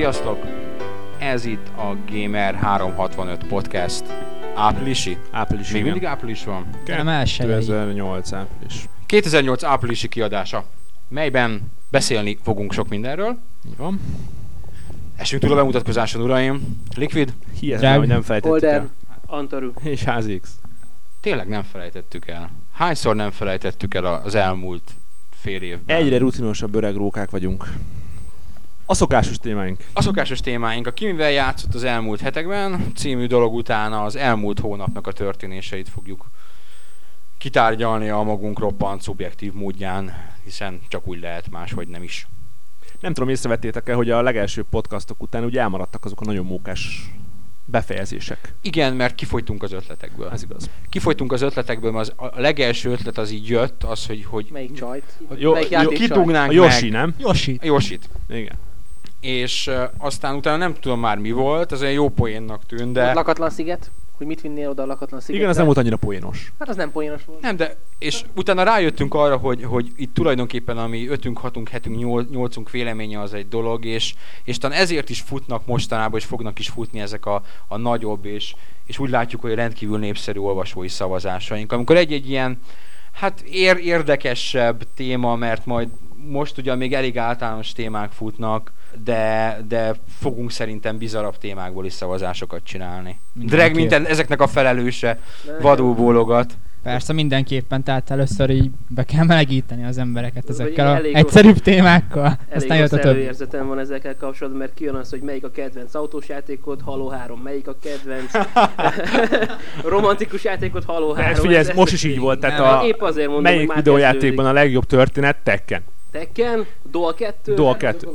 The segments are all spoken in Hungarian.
Sziasztok! Ez itt a Gamer 365 Podcast áprilisi? Április, Még igen. mindig április van. Nem elsőjei. 2008 április. 2008 áprilisi kiadása, melyben beszélni fogunk sok mindenről. Így van. Esünk túl a bemutatkozáson, uraim. Liquid, Hihetetlen, hogy nem felejtettük Holden, el. Antaru. És HZX. tényleg nem felejtettük el. Hányszor nem felejtettük el az elmúlt fél évben? Egyre rutinosabb öreg rókák vagyunk. A szokásos témáink. A szokásos témáink, a Kimivel játszott az elmúlt hetekben című dolog után az elmúlt hónapnak a történéseit fogjuk kitárgyalni a magunk roppant szubjektív módján, hiszen csak úgy lehet máshogy nem is. Nem tudom, észrevettétek-e, hogy a legelső podcastok után ugye elmaradtak azok a nagyon mókás befejezések. Igen, mert kifolytunk az ötletekből. Ez igaz. Kifolytunk az ötletekből, mert az, a legelső ötlet az így jött, az, hogy, hogy Melyik csajt? Jó, Melyik jó, csaj? A Yoshi, meg nem? Yoshi. a Yoshit. Igen. És aztán utána nem tudom már mi volt, az olyan jó poénnak tűnt, De... de... Lakatlan sziget? Hogy mit vinnél oda a lakatlan szigetre? Igen, az nem volt annyira poénos. Hát az nem poénos volt. Nem, de és utána rájöttünk arra, hogy, hogy itt tulajdonképpen ami ötünk, hatunk, hetünk, nyol, nyolcunk véleménye az egy dolog, és, és talán ezért is futnak mostanában, és fognak is futni ezek a, a nagyobb, és, és úgy látjuk, hogy rendkívül népszerű olvasói szavazásaink. Amikor egy-egy ilyen, hát ér, érdekesebb téma, mert majd most ugyan még elég általános témák futnak, de, de fogunk szerintem bizarabb témákból is szavazásokat csinálni. Drag Mindenképp. minden ezeknek a felelőse vadul bólogat. Persze mindenképpen, tehát először így be kell melegíteni az embereket Vagy ezekkel a egyszerűbb témákkal, Elég aztán jött a többi. előérzetem van ezekkel kapcsolatban, mert kijön az, hogy melyik a kedvenc autós játékod, Halo 3, melyik a kedvenc romantikus játékod, Halo 3. Ez figyelj, ez most is így volt, tehát a Épp azért mondom, melyik videójátékban a legjobb történet Tekken. Tekken, Dol 2. Dol 2.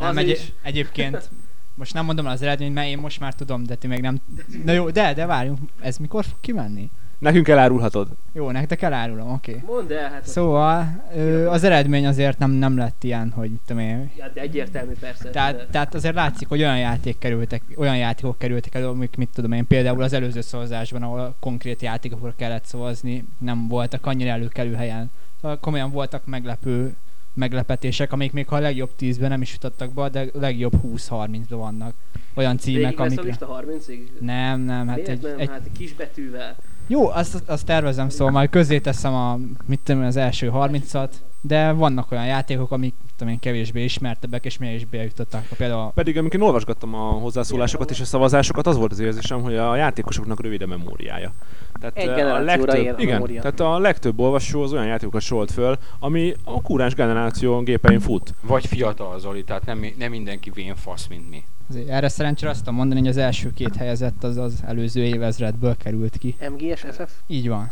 Nem, egy, is. egyébként most nem mondom el az eredményt, mert én most már tudom, de ti még nem. Na jó, de, de várjunk, ez mikor fog kimenni? Nekünk elárulhatod. Jó, nektek elárulom, oké. Okay. Mondd el, hát Szóval ö, az eredmény azért nem, nem lett ilyen, hogy tudom én, ja, de egyértelmű persze. Tehát, de- tehát azért látszik, hogy olyan, játék kerültek, olyan játékok kerültek elő, amik, mit tudom én, például az előző szavazásban, ahol konkrét játékokra kellett szavazni, nem voltak annyira előkelő helyen. Szóval komolyan voltak meglepő meglepetések, amik még ha a legjobb 10-ben nem is jutottak be, de legjobb 20-30-ban vannak. Olyan címek, lesz a amik... lista 30-ig? Nem, nem, hát Miért egy, nem? egy, Hát kisbetűvel. jó, azt, azt tervezem, szóval majd közé teszem a, mit tudom az első 30-at, de vannak olyan játékok, amik, tudom én, kevésbé ismertebbek, és mégis bejutottak. Például Pedig amikor én olvasgattam a hozzászólásokat és a szavazásokat, az volt az érzésem, hogy a játékosoknak rövid a memóriája. Tehát Egy eh, a ér a igen, memória. tehát a legtöbb olvasó az olyan játékokat sorolt föl, ami a kúráns generáció gépein fut. Vagy fiatal Zoli, tehát nem, nem mindenki vén fasz, mint mi. Azért erre szerencsére azt tudom mondani, hogy az első két helyezett az az előző évezredből került ki. MGS, FF? Így van.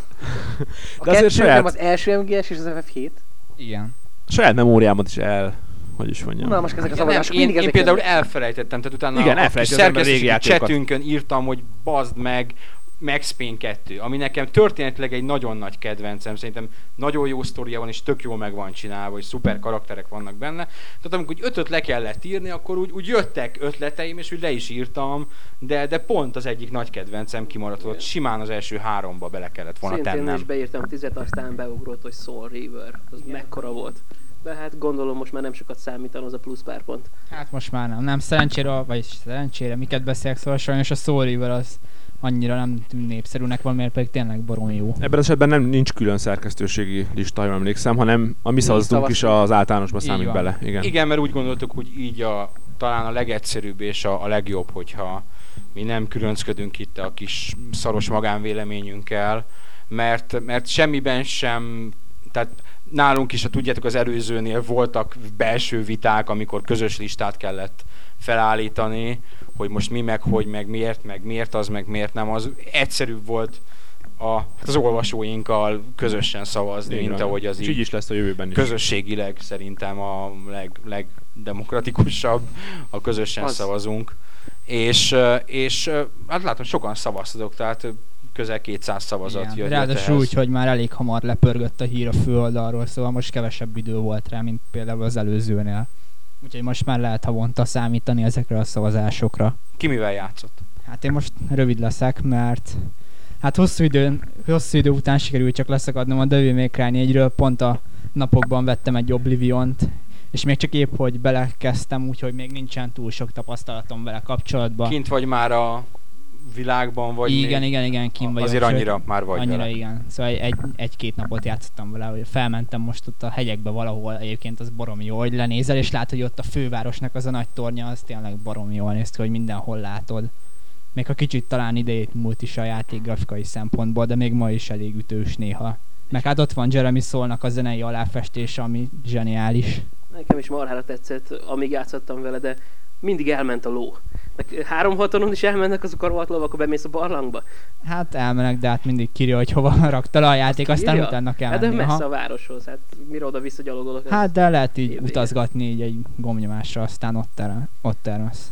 A De azért kettő saját- nem az első MGS és az FF7? Igen. Saját memóriámat is el, hogy is mondjam. Unalmasak ezek a szavazások. én, mindig én például elfelejtettem, tehát utána Igen, a, a játékokat. chatünkön írtam, hogy bazd meg Max Payne 2, ami nekem történetileg egy nagyon nagy kedvencem, szerintem nagyon jó sztoria van, és tök jól meg van csinálva, és szuper karakterek vannak benne. Tehát amikor úgy ötöt le kellett írni, akkor úgy, úgy jöttek ötleteim, és úgy le is írtam, de, de pont az egyik nagy kedvencem kimaradt, ott simán az első háromba bele kellett volna Szintén tennem. is beírtam tizet, aztán beugrott, hogy Soul River. Az mekkora volt. De hát gondolom most már nem sokat számítan az a plusz pár pont. Hát most már nem. Nem, szerencsére, vagy szerencsére, miket beszélek, szóval sajnos a Soul River az annyira nem tűn népszerűnek van, mert pedig tényleg barom jó. Ebben az esetben nem nincs külön szerkesztőségi lista, jól emlékszem, hanem a mi szavazatunk is az általánosba számít van. bele. Igen. Igen, mert úgy gondoltuk, hogy így a, talán a legegyszerűbb és a, a legjobb, hogyha mi nem különcködünk itt a kis szaros magánvéleményünkkel, mert, mert semmiben sem, tehát nálunk is, ha tudjátok, az előzőnél voltak belső viták, amikor közös listát kellett felállítani, hogy most mi meg, hogy meg miért, meg miért az, meg miért nem az. Egyszerűbb volt a, hát az olvasóinkkal közösen szavazni, Így mint ahogy az így így is lesz a jövőben is. közösségileg szerintem a leg, legdemokratikusabb, a közösen Az. az. szavazunk. És, és hát látom, sokan szavaztatok, tehát közel 200 szavazat Igen. jött. Ráadásul úgy, hogy már elég hamar lepörgött a hír a főoldalról, szóval most kevesebb idő volt rá, mint például az előzőnél. Úgyhogy most már lehet havonta számítani ezekre a szavazásokra. Ki mivel játszott? Hát én most rövid leszek, mert hát hosszú idő, hosszú idő után sikerült csak leszakadnom a Devil May Cry 4-ről, pont a napokban vettem egy Oblivion-t, és még csak épp, hogy belekezdtem, úgyhogy még nincsen túl sok tapasztalatom vele kapcsolatban. Kint vagy már a világban, vagy igen, még? igen, igen, kim vagyok. Azért sőt, annyira már vagy Annyira vele. igen. Szóval egy, egy-két napot játszottam vele, hogy felmentem most ott a hegyekbe valahol, egyébként az baromi jó, hogy lenézel, és látod, hogy ott a fővárosnak az a nagy tornya, az tényleg baromi jól néz ki, hogy mindenhol látod. Még ha kicsit talán idejét múlt is a játék grafikai szempontból, de még ma is elég ütős néha. Meg hát ott van Jeremy Szolnak a zenei aláfestése, ami zseniális. Nekem is marhára tetszett, amíg játszottam vele, de mindig elment a ló. Meg három hatonon is elmennek azok a rohadt lovak, akkor bemész a barlangba. Hát elmenek, de hát mindig kírja, hogy hova rakta le a játék, aztán írja? utána kell Hát de menni. messze Aha. a városhoz, hát mire oda-vissza gyalogolok. ez- Hát de lehet így vége. utazgatni így egy gomnyomásra, aztán ott, ter- ott termesz.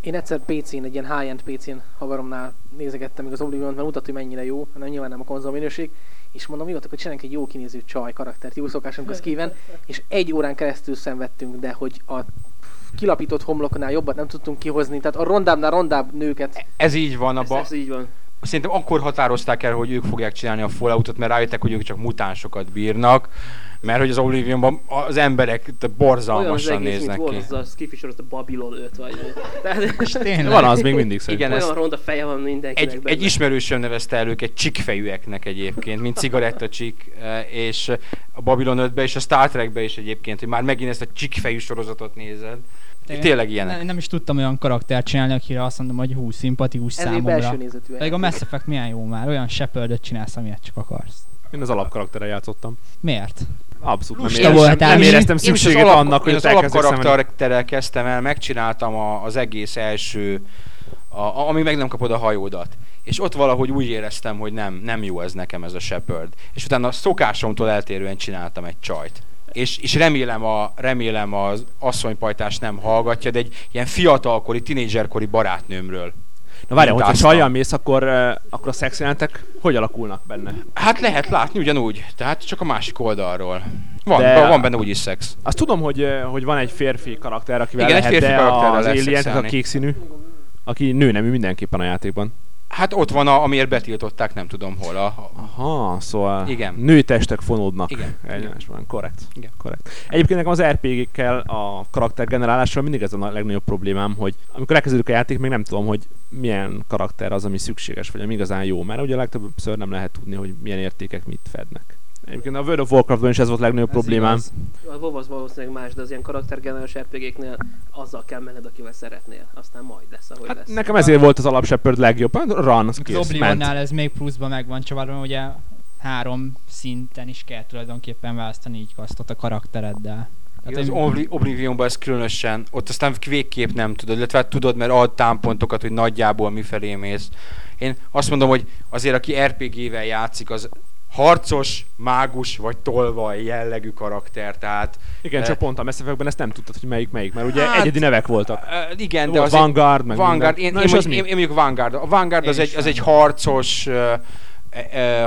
Én egyszer PC-n, egy ilyen high-end PC-n haveromnál nézegettem még az oblivion mert mutatta, hogy mennyire jó, nem nyilván nem a konzol minőség, és mondom, jó, akkor csináljunk egy jó kinéző csaj karaktert, jó szokásunk az kíven, és egy órán keresztül szenvedtünk, de hogy a kilapított homloknál jobbat nem tudtunk kihozni, tehát a rondábbnál rondább nőket. Ez így van, ez, abba, ez így van. szerintem akkor határozták el, hogy ők fogják csinálni a Falloutot, mert rájöttek, hogy ők csak mutánsokat bírnak, mert hogy az Oblivionban az emberek te Olyan az borzalmasan egész, mint néznek volt ki. az a sorozat, a Babylon 5 vagy. Tehát, Tényleg. Van az még mindig szerintem. Igen, olyan ezt- ronda feje van mindenkinek Egy, benne. egy ismerősöm nevezte el őket csikfejűeknek egyébként, mint cigarettacsik, eh, és a Babylon 5-be és a Star Trekbe is egyébként, hogy már megint ezt a csikfejű sorozatot nézed. Tényleg ilyenek. Nem, nem is tudtam olyan karaktert csinálni, akire azt mondom, hogy hú, szimpatikus Ez számomra. Pedig a Mass Effect milyen jó már, olyan shepard csinálsz, amilyet csak akarsz. Én az alapkarakterrel játszottam. Miért? Abszolút nem éreztem, voltál, nem éreztem Én szükséget az alap, annak, hogy én az alapkarakterrel kezdtem el, megcsináltam a, az egész első, a, a, amíg meg nem kapod a hajódat. És ott valahogy úgy éreztem, hogy nem, nem jó ez nekem ez a Shepard. És utána a szokásomtól eltérően csináltam egy csajt. És, és remélem, a, remélem az asszonypajtás nem hallgatja, de egy ilyen fiatalkori, tinédzserkori barátnőmről. Na várjál, hogyha csajjal mész, akkor, akkor a szexjelentek hogy alakulnak benne? Hát lehet látni ugyanúgy, tehát csak a másik oldalról. Van, De- van benne úgyis szex. Azt tudom, hogy, hogy van egy férfi karakter, akivel Igen, egy lehet, férfi de karakterrel az Alien, a kék színű, aki nőnemű mindenképpen a játékban. Hát ott van, a, amiért betiltották, nem tudom hol. A, Aha, szóval Igen. női testek fonódnak Igen. egymásban. Korrekt. Igen. Korrekt. Egyébként nekem az RPG-kkel a karaktergenerálással mindig ez a na- legnagyobb problémám, hogy amikor elkezdődik a játék, még nem tudom, hogy milyen karakter az, ami szükséges, vagy ami igazán jó, mert ugye a legtöbbször nem lehet tudni, hogy milyen értékek mit fednek. Egyébként a World of Warcraftban is ez volt a legnagyobb Ez problémám. igaz. A WoW az valószínűleg más, de az ilyen karaktergenerálós RPG-knél azzal kell menned, akivel szeretnél. Aztán majd lesz, ahogy Hát lesz. nekem ezért volt az alap Shepard legjobb. Hát Run, az kész. Oblivionnál ez még pluszban megvan csavarva, ugye három szinten is kell tulajdonképpen választani így kasztot a karaktereddel. Igen, az Obli- Oblivionban ez különösen, ott aztán végképp nem tudod, illetve hát tudod, mert ad támpontokat, hogy nagyjából mifelé mész. Én azt mondom, hogy azért aki RPG-vel játszik, az harcos, mágus vagy tolvaj jellegű karakter, tehát Igen, Eh, csak pont a Mass Effectben ezt nem tudtad, hogy melyik melyik, mert ugye Hát, egyedi nevek voltak. Uh, igen, de Volt az Vanguard, meg Vanguard, én, Na én, mi? én, én mondjuk Vanguard. A Vanguard Én az egy, az egy harcos,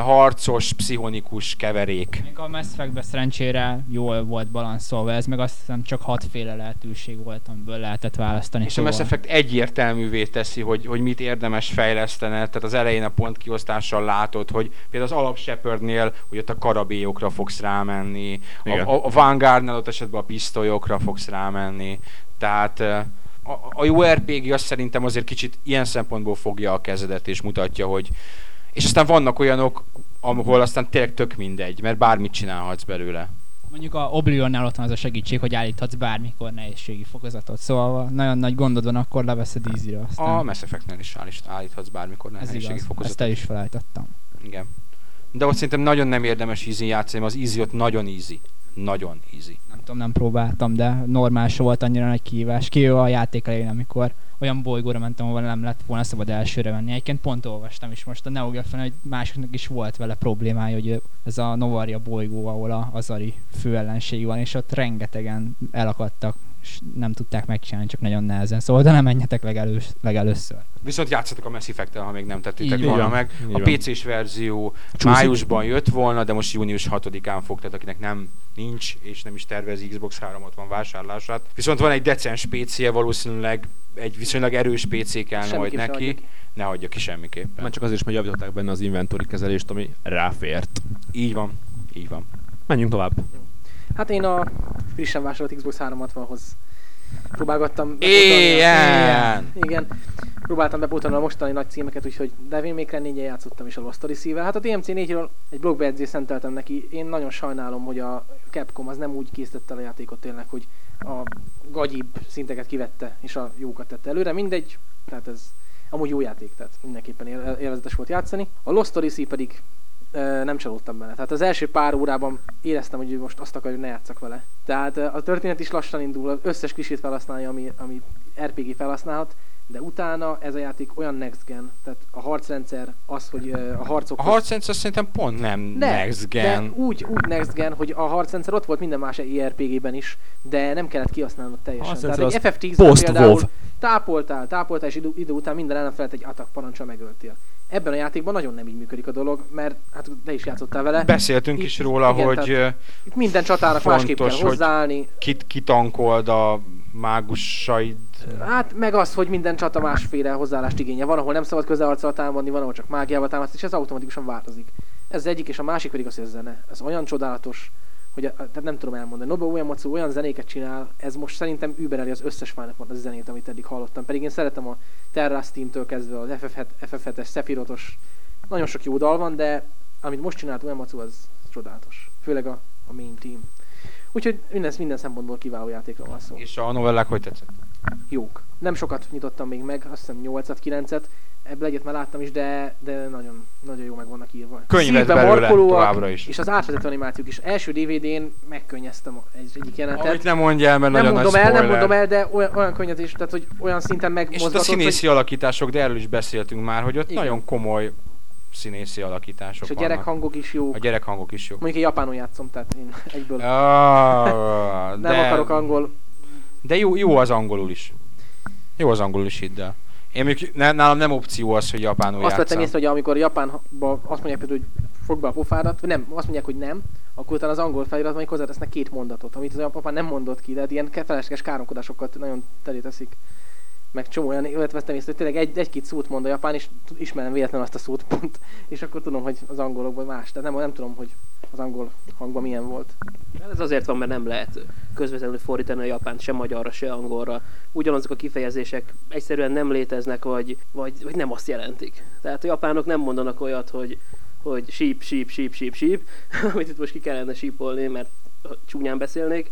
harcos, pszichonikus keverék. Még a Mass Effectben szerencsére jól volt balanszolva, ez meg azt hiszem csak hatféle lehetőség volt, amiből lehetett választani. És a Mass Effect egyértelművé teszi, hogy, hogy mit érdemes fejleszteni, tehát az elején a pontkiosztással látod, hogy például az alap Shepardnél, hogy ott a karabélyokra fogsz rámenni, a, Igen. a, a Vanguardnál ott esetben a pisztolyokra fogsz rámenni, tehát eh, a, a jó RPG azt szerintem azért kicsit ilyen szempontból fogja a kezedet és mutatja, hogy és aztán vannak olyanok, ahol aztán tényleg tök mindegy, mert bármit csinálhatsz belőle. Mondjuk a Oblivionnál ott van az a segítség, hogy állíthatsz bármikor nehézségi fokozatot. Szóval nagyon nagy gondod van, akkor leveszed easy-re aztán. A Mass Effectnél is állít- állíthatsz bármikor ez nehézségi igaz, ezt fokozatot. el is felejtettem. Igen. De ott szerintem nagyon nem érdemes easy játszani, az easy ott nagyon easy. Nagyon easy. Nem tudom, nem próbáltam, de normális volt annyira nagy kihívás. Kivéve a játék elején, amikor olyan bolygóra mentem, ahol nem lett volna szabad elsőre menni. Egyébként pont olvastam is most a NeoGeffen, hogy másoknak is volt vele problémája, hogy ez a Novaria bolygó, ahol a Azari főellenség van, és ott rengetegen elakadtak, nem tudták megcsinálni, csak nagyon nehezen. Szóval de nem menjetek legelős, legelőször. Viszont játszatok a Mass effect ha még nem tettétek Így volna van. meg. Így A. PC-s verzió Csúszik. májusban jött volna, de most június 6-án fog, tehát akinek nem nincs, és nem is tervezi Xbox 360 vásárlását. Viszont van egy decens PC-je, valószínűleg egy viszonylag erős PC kell majd neki. adja ki. Ne hagyja ki semmiképpen. Már csak azért is, mert javították benne az inventory kezelést, ami ráfért. Így van. Így van. Menjünk tovább. Hát én a frissen vásárolt Xbox 360-hoz próbálgattam Ilyen! Igen. Próbáltam bepótolni a mostani nagy címeket, úgyhogy Devil May Cry 4 játszottam is a Lost Odyssey-vel. Hát a DMC 4-ről egy blogbejegyzést szenteltem neki. Én nagyon sajnálom, hogy a Capcom az nem úgy készítette a játékot tényleg, hogy a gagyibb szinteket kivette, és a jókat tette előre. Mindegy, tehát ez amúgy jó játék, tehát mindenképpen él- élvezetes volt játszani. A Lost Odyssey pedig nem csalódtam bele. Tehát az első pár órában éreztem, hogy most azt akarja, hogy ne játszak vele. Tehát a történet is lassan indul, az összes klisét felhasználja, ami, ami RPG felhasználhat, de utána ez a játék olyan next gen, tehát a harcrendszer, az, hogy a harcok... A harcrendszer szerintem pont nem next gen. De úgy, úgy next gen, hogy a harcrendszer ott volt minden más ERPG-ben is, de nem kellett kihasználnod teljesen. Tehát egy FF10 post például WoW. tápoltál, tápoltál, és idő, idő után minden ellenfelet egy attack parancsal megöltél. Ebben a játékban nagyon nem így működik a dolog, mert hát te is játszottál vele. Beszéltünk Itt- is róla, igen, hogy Itt minden csatának másképp kell fontos, hozzáállni. kit, kitankold a mágusaid. Hát meg az, hogy minden csata másféle hozzáállást igénye. Van, ahol nem szabad közelarccal támadni, van, ahol csak mágiával támadsz, és ez automatikusan változik. Ez az egyik, és a másik pedig az, hogy a zene. Ez olyan csodálatos, hogy a, tehát nem tudom elmondani. Nobuo Uematsu olyan zenéket csinál, ez most szerintem übereli az összes Final Fantasy zenét, amit eddig hallottam. Pedig én szeretem a Terra Steam-től kezdve az FF7, FF7-es, Sephirothos, nagyon sok jó dal van, de amit most csinált Uematsu, az csodálatos. Főleg a, a main team. Úgyhogy minden, minden szempontból kiváló játékról van szó És a novellák hogy tetszett? jók. Nem sokat nyitottam még meg, azt hiszem 8-at, 9-et. Ebből egyet már láttam is, de, de nagyon, nagyon jó meg vannak írva. Könyvet Szívbe belőle továbbra is. És az átvezető animációk is. Első DVD-n megkönnyeztem egy, egyik jelenetet. Amit nem mondja el, mert nem nagyon mondom nagy el, nem mondom el, de olyan, olyan könnyezés, tehát hogy olyan szinten És ott a megmozgatott, színészi hogy, alakítások, de erről is beszéltünk már, hogy ott Igen. nagyon komoly színészi alakítások és a gyerekhangok is jók. A gyerekhangok is jó. Mondjuk én japánul játszom, tehát én egyből nem de, akarok angol. De jó, jó az angolul is. Jó az angolul is, hidd el. Én mondjuk, ne, nálam nem opció az, hogy japánul Azt vettem észre, hogy amikor Japánban azt mondják például, hogy fogd be a pofádat, vagy nem, azt mondják, hogy nem, akkor utána az angol feliratban még hozzátesznek két mondatot, amit az apám nem mondott ki, de hát ilyen felesleges káromkodásokat nagyon telé teszik. Meg csomó olyan vettem észre, hogy tényleg egy, egy-két szót mond a japán, és ismerem véletlenül azt a szót pont, és akkor tudom, hogy az angolokban más. Tehát nem, nem tudom, hogy az angol hangban milyen volt. Ez azért van, mert nem lehet közvetlenül fordítani a japánt se magyarra, se angolra. Ugyanazok a kifejezések egyszerűen nem léteznek, vagy, vagy, vagy nem azt jelentik. Tehát a japánok nem mondanak olyat, hogy, hogy síp, síp, síp, síp, síp, amit itt most ki kellene sípolni, mert csúnyán beszélnék.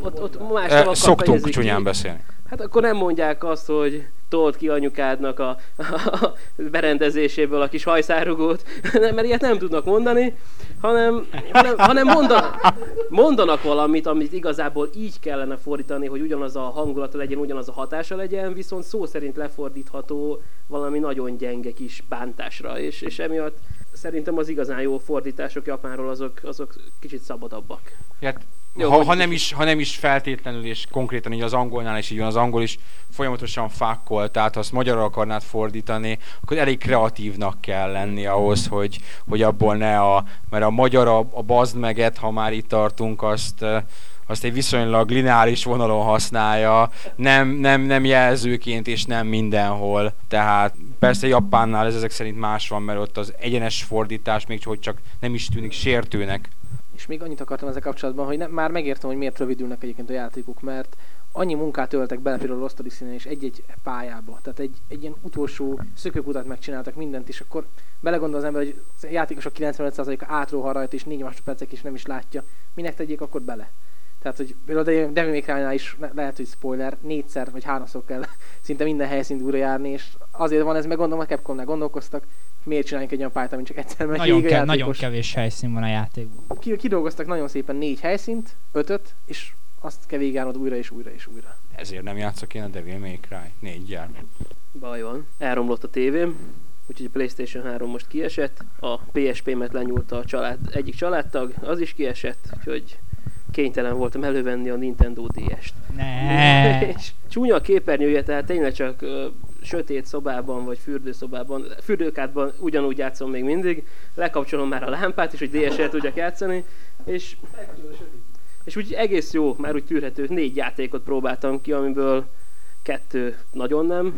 Ott, ott más Eh, szavakkal Szoktunk csúnyán ki. beszélni. Hát akkor nem mondják azt, hogy told ki anyukádnak a, a berendezéséből a kis hajszárugót, mert ilyet nem tudnak mondani, hanem, hanem, hanem mondanak, mondanak valamit, amit igazából így kellene fordítani, hogy ugyanaz a hangulata legyen, ugyanaz a hatása legyen, viszont szó szerint lefordítható valami nagyon gyenge kis bántásra, és, és emiatt szerintem az igazán jó fordítások Japánról azok, azok kicsit szabadabbak. Hát, Jó, ha, ha, nem is, ha nem is feltétlenül, és konkrétan így az angolnál is így van, az angol is folyamatosan fákkol, tehát ha azt magyarra akarnád fordítani, akkor elég kreatívnak kell lenni ahhoz, hogy, hogy abból ne a, mert a magyar a, a bazd meget, ha már itt tartunk, azt, azt egy viszonylag lineáris vonalon használja, nem, nem, nem jelzőként és nem mindenhol. Tehát persze Japánnál ez ezek szerint más van, mert ott az egyenes fordítás még csak, hogy csak nem is tűnik sértőnek. És még annyit akartam ezzel kapcsolatban, hogy ne, már megértem, hogy miért rövidülnek egyébként a játékok, mert annyi munkát öltek bele például a Lost Odyssey-nél és egy-egy pályába. Tehát egy, egy ilyen utolsó szökőkutat megcsináltak mindent, és akkor belegondol az ember, hogy a játékosok 95%-a átróha rajta, és 4 másodpercek is nem is látja. Minek tegyék akkor bele? Tehát, hogy például a Devil May is le- lehet, hogy spoiler, négyszer vagy háromszor kell szinte minden helyszínt újra járni, és azért van ez, meg gondolom a Capcomnál gondolkoztak, miért csináljunk egy olyan pályát, amit csak egyszer megy Nagyon, ke- nagyon játékos kevés helyszín van a játékban. ki- kidolgoztak nagyon szépen négy helyszínt, ötöt, és azt kell végigjárnod újra és újra és újra. Ezért nem játszok én a Devil May Cry négyel. Baj van. Elromlott a tévém, úgyhogy a Playstation 3 most kiesett. A PSP-met lenyúlta a család, egyik családtag, az is kiesett, úgyhogy kénytelen voltam elővenni a Nintendo DS-t. Ne. És csúnya a képernyője, tehát tényleg csak sötét szobában vagy fürdőszobában, fürdőkádban ugyanúgy játszom még mindig, lekapcsolom már a lámpát is, hogy DS-el tudjak játszani, és, és úgy egész jó, már úgy tűrhető, négy játékot próbáltam ki, amiből kettő nagyon nem.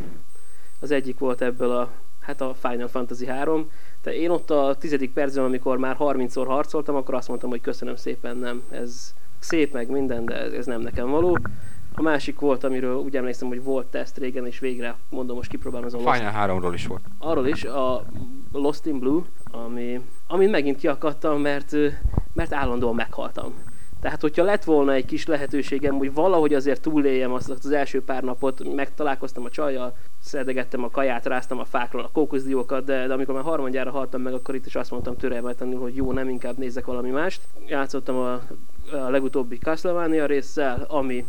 Az egyik volt ebből a, hát a Final Fantasy 3, de én ott a tizedik percben, amikor már 30-szor harcoltam, akkor azt mondtam, hogy köszönöm szépen, nem, ez szép meg minden, de ez nem nekem való. A másik volt, amiről úgy emlékszem, hogy volt teszt régen, és végre mondom, most kipróbálom az a Lost Final 3-ról is volt. arról is, a Lost in Blue, ami, amin megint kiakadtam, mert, mert állandóan meghaltam. Tehát, hogyha lett volna egy kis lehetőségem, hogy valahogy azért túléljem azt az első pár napot, megtalálkoztam a csajjal, szedegettem a kaját, ráztam a fákról a kókuszdiókat, de, de amikor már harmadjára haltam meg, akkor itt is azt mondtam türelmetlenül, hogy jó, nem inkább nézzek valami mást. Játszottam a, a legutóbbi Castlevania résszel, ami,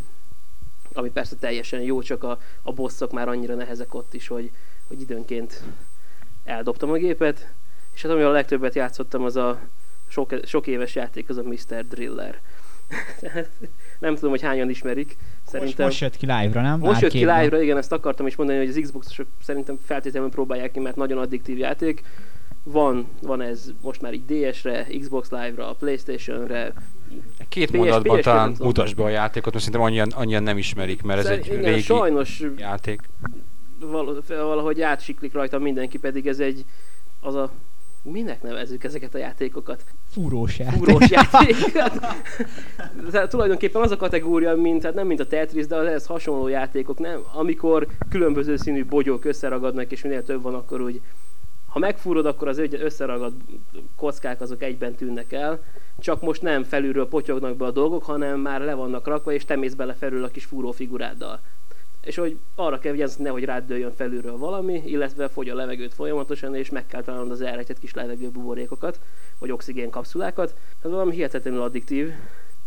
ami persze teljesen jó, csak a, a bosszok már annyira nehezek ott is, hogy, hogy időnként eldobtam a gépet, és hát amivel a legtöbbet játszottam, az a sok, sok éves játék, az a Mr. Driller. Nem tudom, hogy hányan ismerik. Most, Szerintem most jött ki live-ra, nem? most jött ki live-ra, igen, ezt akartam is mondani, hogy az Xbox-osok szerintem feltétlenül próbálják ki, mert nagyon addiktív játék. Van, van ez most már így DS-re, Xbox Live-ra, Playstation-re. Két PS mondatban PS talán mutasd be a játékot, mert szerintem annyian, annyian nem ismerik, mert ez Szer- egy igen, régi sajnos játék. val- valahogy átsiklik rajta mindenki, pedig ez egy, az a, minek nevezzük ezeket a játékokat? Fúrós játék. Fúrós játék. Tehát tulajdonképpen az a kategória, mint, hát nem mint a Tetris, de az ehhez hasonló játékok, nem? Amikor különböző színű bogyók összeragadnak, és minél több van, akkor úgy ha megfúrod, akkor az egy összeragad kockák azok egyben tűnnek el, csak most nem felülről potyognak be a dolgok, hanem már le vannak rakva, és te mész bele felül a kis fúró figuráddal. És hogy arra kell vigyázni, nehogy rád dőljön felülről valami, illetve fogy a levegőt folyamatosan, és meg kell találnod az elrejtett kis levegőbuborékokat, vagy oxigén kapszulákat. Ez valami hihetetlenül addiktív.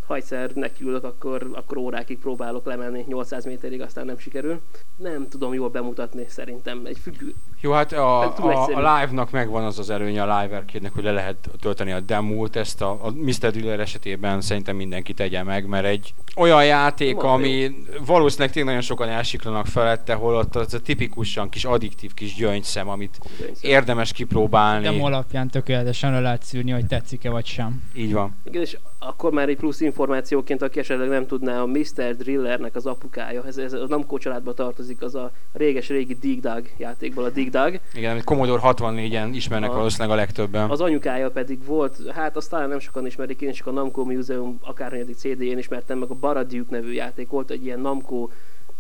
Ha egyszer nekiülök, akkor, akkor órákig próbálok lemenni 800 méterig, aztán nem sikerül. Nem tudom jól bemutatni, szerintem. Egy függő, Jó, hát a, a, a live-nak megvan az az előnye a live arcade hogy le lehet tölteni a demót, ezt a, a Mr. Driller esetében szerintem mindenki tegye meg, mert egy olyan játék, Marha ami valószínűleg tényleg nagyon sokan elsiklanak felette, holott az a tipikusan kis addiktív kis gyöngyszem, amit érdemes kipróbálni. Demo alapján tökéletesen le lehet szűrni, hogy tetszik-e vagy sem. Így van. Igen, és akkor már egy plusz információként, aki esetleg nem tudná, a Mr. Drillernek az apukája, ez, ez a Namco családba tartozik, az a réges-régi Dig Dug játékból a Dig Dug. Igen, amit Commodore 64-en ismernek Aha. valószínűleg a legtöbben. Az anyukája pedig volt, hát azt talán nem sokan ismerik, én csak a Namco Museum akárhányadik CD-én ismertem meg a Baraduke nevű játék, volt egy ilyen Namco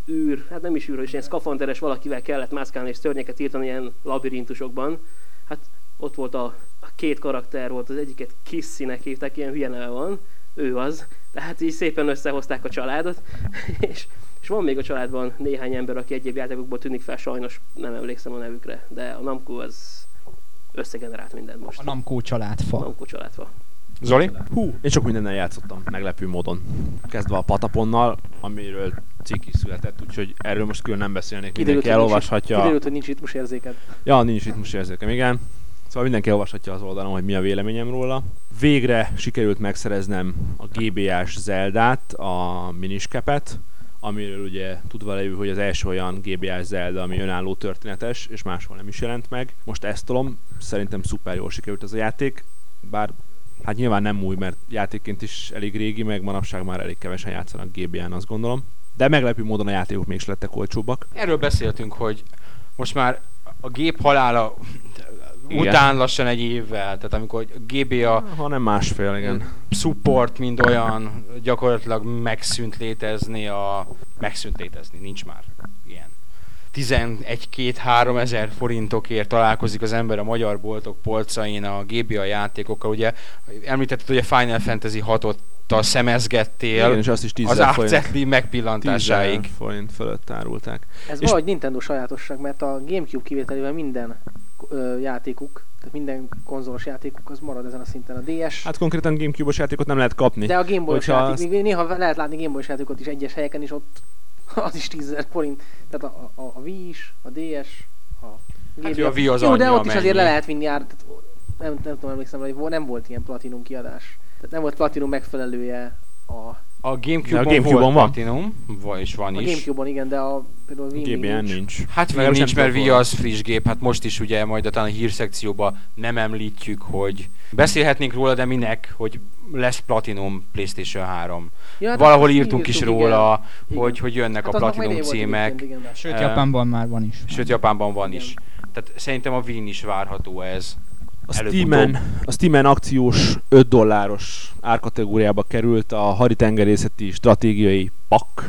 űr, hát nem is űr, és ilyen szkafanderes valakivel kellett mászkálni és szörnyeket írtani ilyen labirintusokban. Hát ott volt a, a két karakter volt, az egyiket Kissy-nek hívták, ilyen hülye neve van, ő az. Tehát így szépen összehozták a családot, és, és van még a családban néhány ember, aki egyéb játékokból tűnik fel, sajnos nem emlékszem a nevükre, de a Namco az összegenerált mindent most. A Namco családfa. Namco családfa. Zoli? Hú, én sok mindennel játszottam, meglepő módon. Kezdve a Pataponnal, amiről cikk is született, úgyhogy erről most külön nem beszélnék, mindenki elolvashatja. Kiderült, hogy nincs ritmus érzéked. Ja, nincs ritmus érzékem, igen. Szóval mindenki olvashatja az oldalon, hogy mi a véleményem róla. Végre sikerült megszereznem a GBA-s Zeldát, a miniskepet, amiről ugye tudva lévő, hogy az első olyan GBA-s Zelda, ami önálló történetes, és máshol nem is jelent meg. Most ezt tolom, szerintem szuper jól sikerült az a játék, bár hát nyilván nem új, mert játékként is elég régi, meg manapság már elég kevesen játszanak GBA-n, azt gondolom. De meglepő módon a játékok mégis lettek olcsóbbak. Erről beszéltünk, hogy most már a gép halála Igen. után lassan egy évvel, tehát amikor a GBA Ha nem másfél, igen. support, mind olyan gyakorlatilag megszűnt létezni a... Megszűnt létezni, nincs már ilyen. 11-2-3 ezer forintokért találkozik az ember a magyar boltok polcain a GBA játékokkal. Ugye említetted, hogy a Final Fantasy 6-ot szemezgettél Igen, és azt is 10 az 10 megpillantásáig. forint fölött árulták. Ez És- valahogy Nintendo sajátosság, mert a Gamecube kivételével minden játékuk, tehát minden konzolos játékuk az marad ezen a szinten. A DS, Hát konkrétan Gamecube-os játékot nem lehet kapni. de a Gameboy-os játék, azt- néha lehet látni Gameboy-os játékot is egyes helyeken, és ott az is 10 000 forint. Tehát a, a, a Wii is, a DS, a Hát GBA. jó, a Wii az Jó, de ott is azért le lehet vinni ár, tehát nem, nem tudom, emlékszem, hogy nem volt ilyen Platinum kiadás. Tehát nem volt Platinum megfelelője a, A De Gamecube-on, a Gamecube-on volt van. Platinum, vagy is van a is. Gamecube-on, igen, de a, például a Wii GBN nincs. Hát Wii nincs, mert Wii az friss gép, hát most is ugye majd a talán a hírszekcióban nem említjük, hogy beszélhetnénk róla, de minek, hogy lesz Platinum PlayStation 3. Ja, hát Valahol azt írtunk is róla, igen. hogy, hogy jönnek Hát a Platinum volt címek, egyébként, igen. Sőt, Japánban már van is. sőt Japánban van Igen. is. Tehát szerintem a Wii-n is várható ez. A. Steamen, a Steamen akciós 5 dolláros árkategóriába került a haditengerészeti stratégiai pak,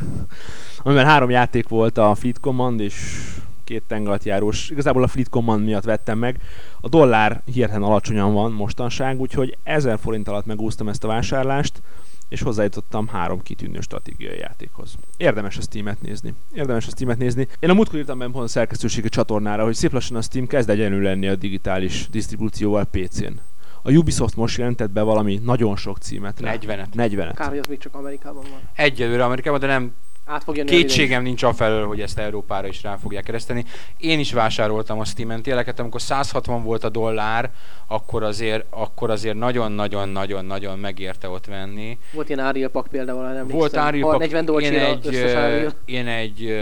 amiben három játék volt, a Fleet Command és két tengeratjárós. Igazából a Fleet Command miatt vettem meg. A dollár hihetetlen alacsonyan van mostanság, úgyhogy 1000 forint alatt megúsztam ezt a vásárlást, és hozzájutottam három kitűnő stratégiai játékhoz. Érdemes a Steam-et nézni. Érdemes a Steam-et nézni. Én a múltkor írtam a szerkesztőségi csatornára, hogy szép lassan a Steam kezd egyenlő lenni a digitális disztribúcióval PC-n. A Ubisoft most jelentett be valami nagyon sok címet. rá. 40-et. 40-et. Kár, hogy az még csak Amerikában van. Egyelőre Amerikában, de nem Át fog jönni. Kétségem nincs afelől, hogy ezt Európára is rá fogják kereszteni. Én is vásároltam a Steam-en tényleg, amikor 160 volt a dollár, akkor azért, akkor azért nagyon-nagyon-nagyon-nagyon megérte ott venni. Volt ilyen Ariel pak például, nem Volt Ha pak, 40 én egy, én egy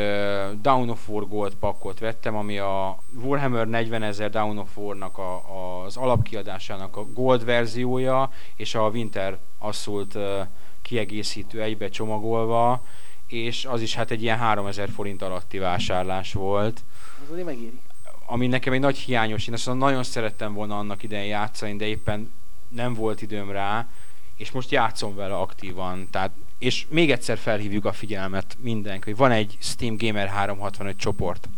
Down of War Gold pakkot vettem, ami a Warhammer 40 ezer Down of War-nak a, a, az alapkiadásának a Gold verziója, és a Winter Assault kiegészítő egybe csomagolva, és az is hát egy ilyen 3000 forint alatti vásárlás volt. Az azért megéri. Ami nekem egy nagy hiányos, én azt nagyon szerettem volna annak idején játszani, de éppen nem volt időm rá, és most játszom vele aktívan. Tehát, és még egyszer felhívjuk a figyelmet mindenki, hogy van egy Steam Gamer 365 csoport.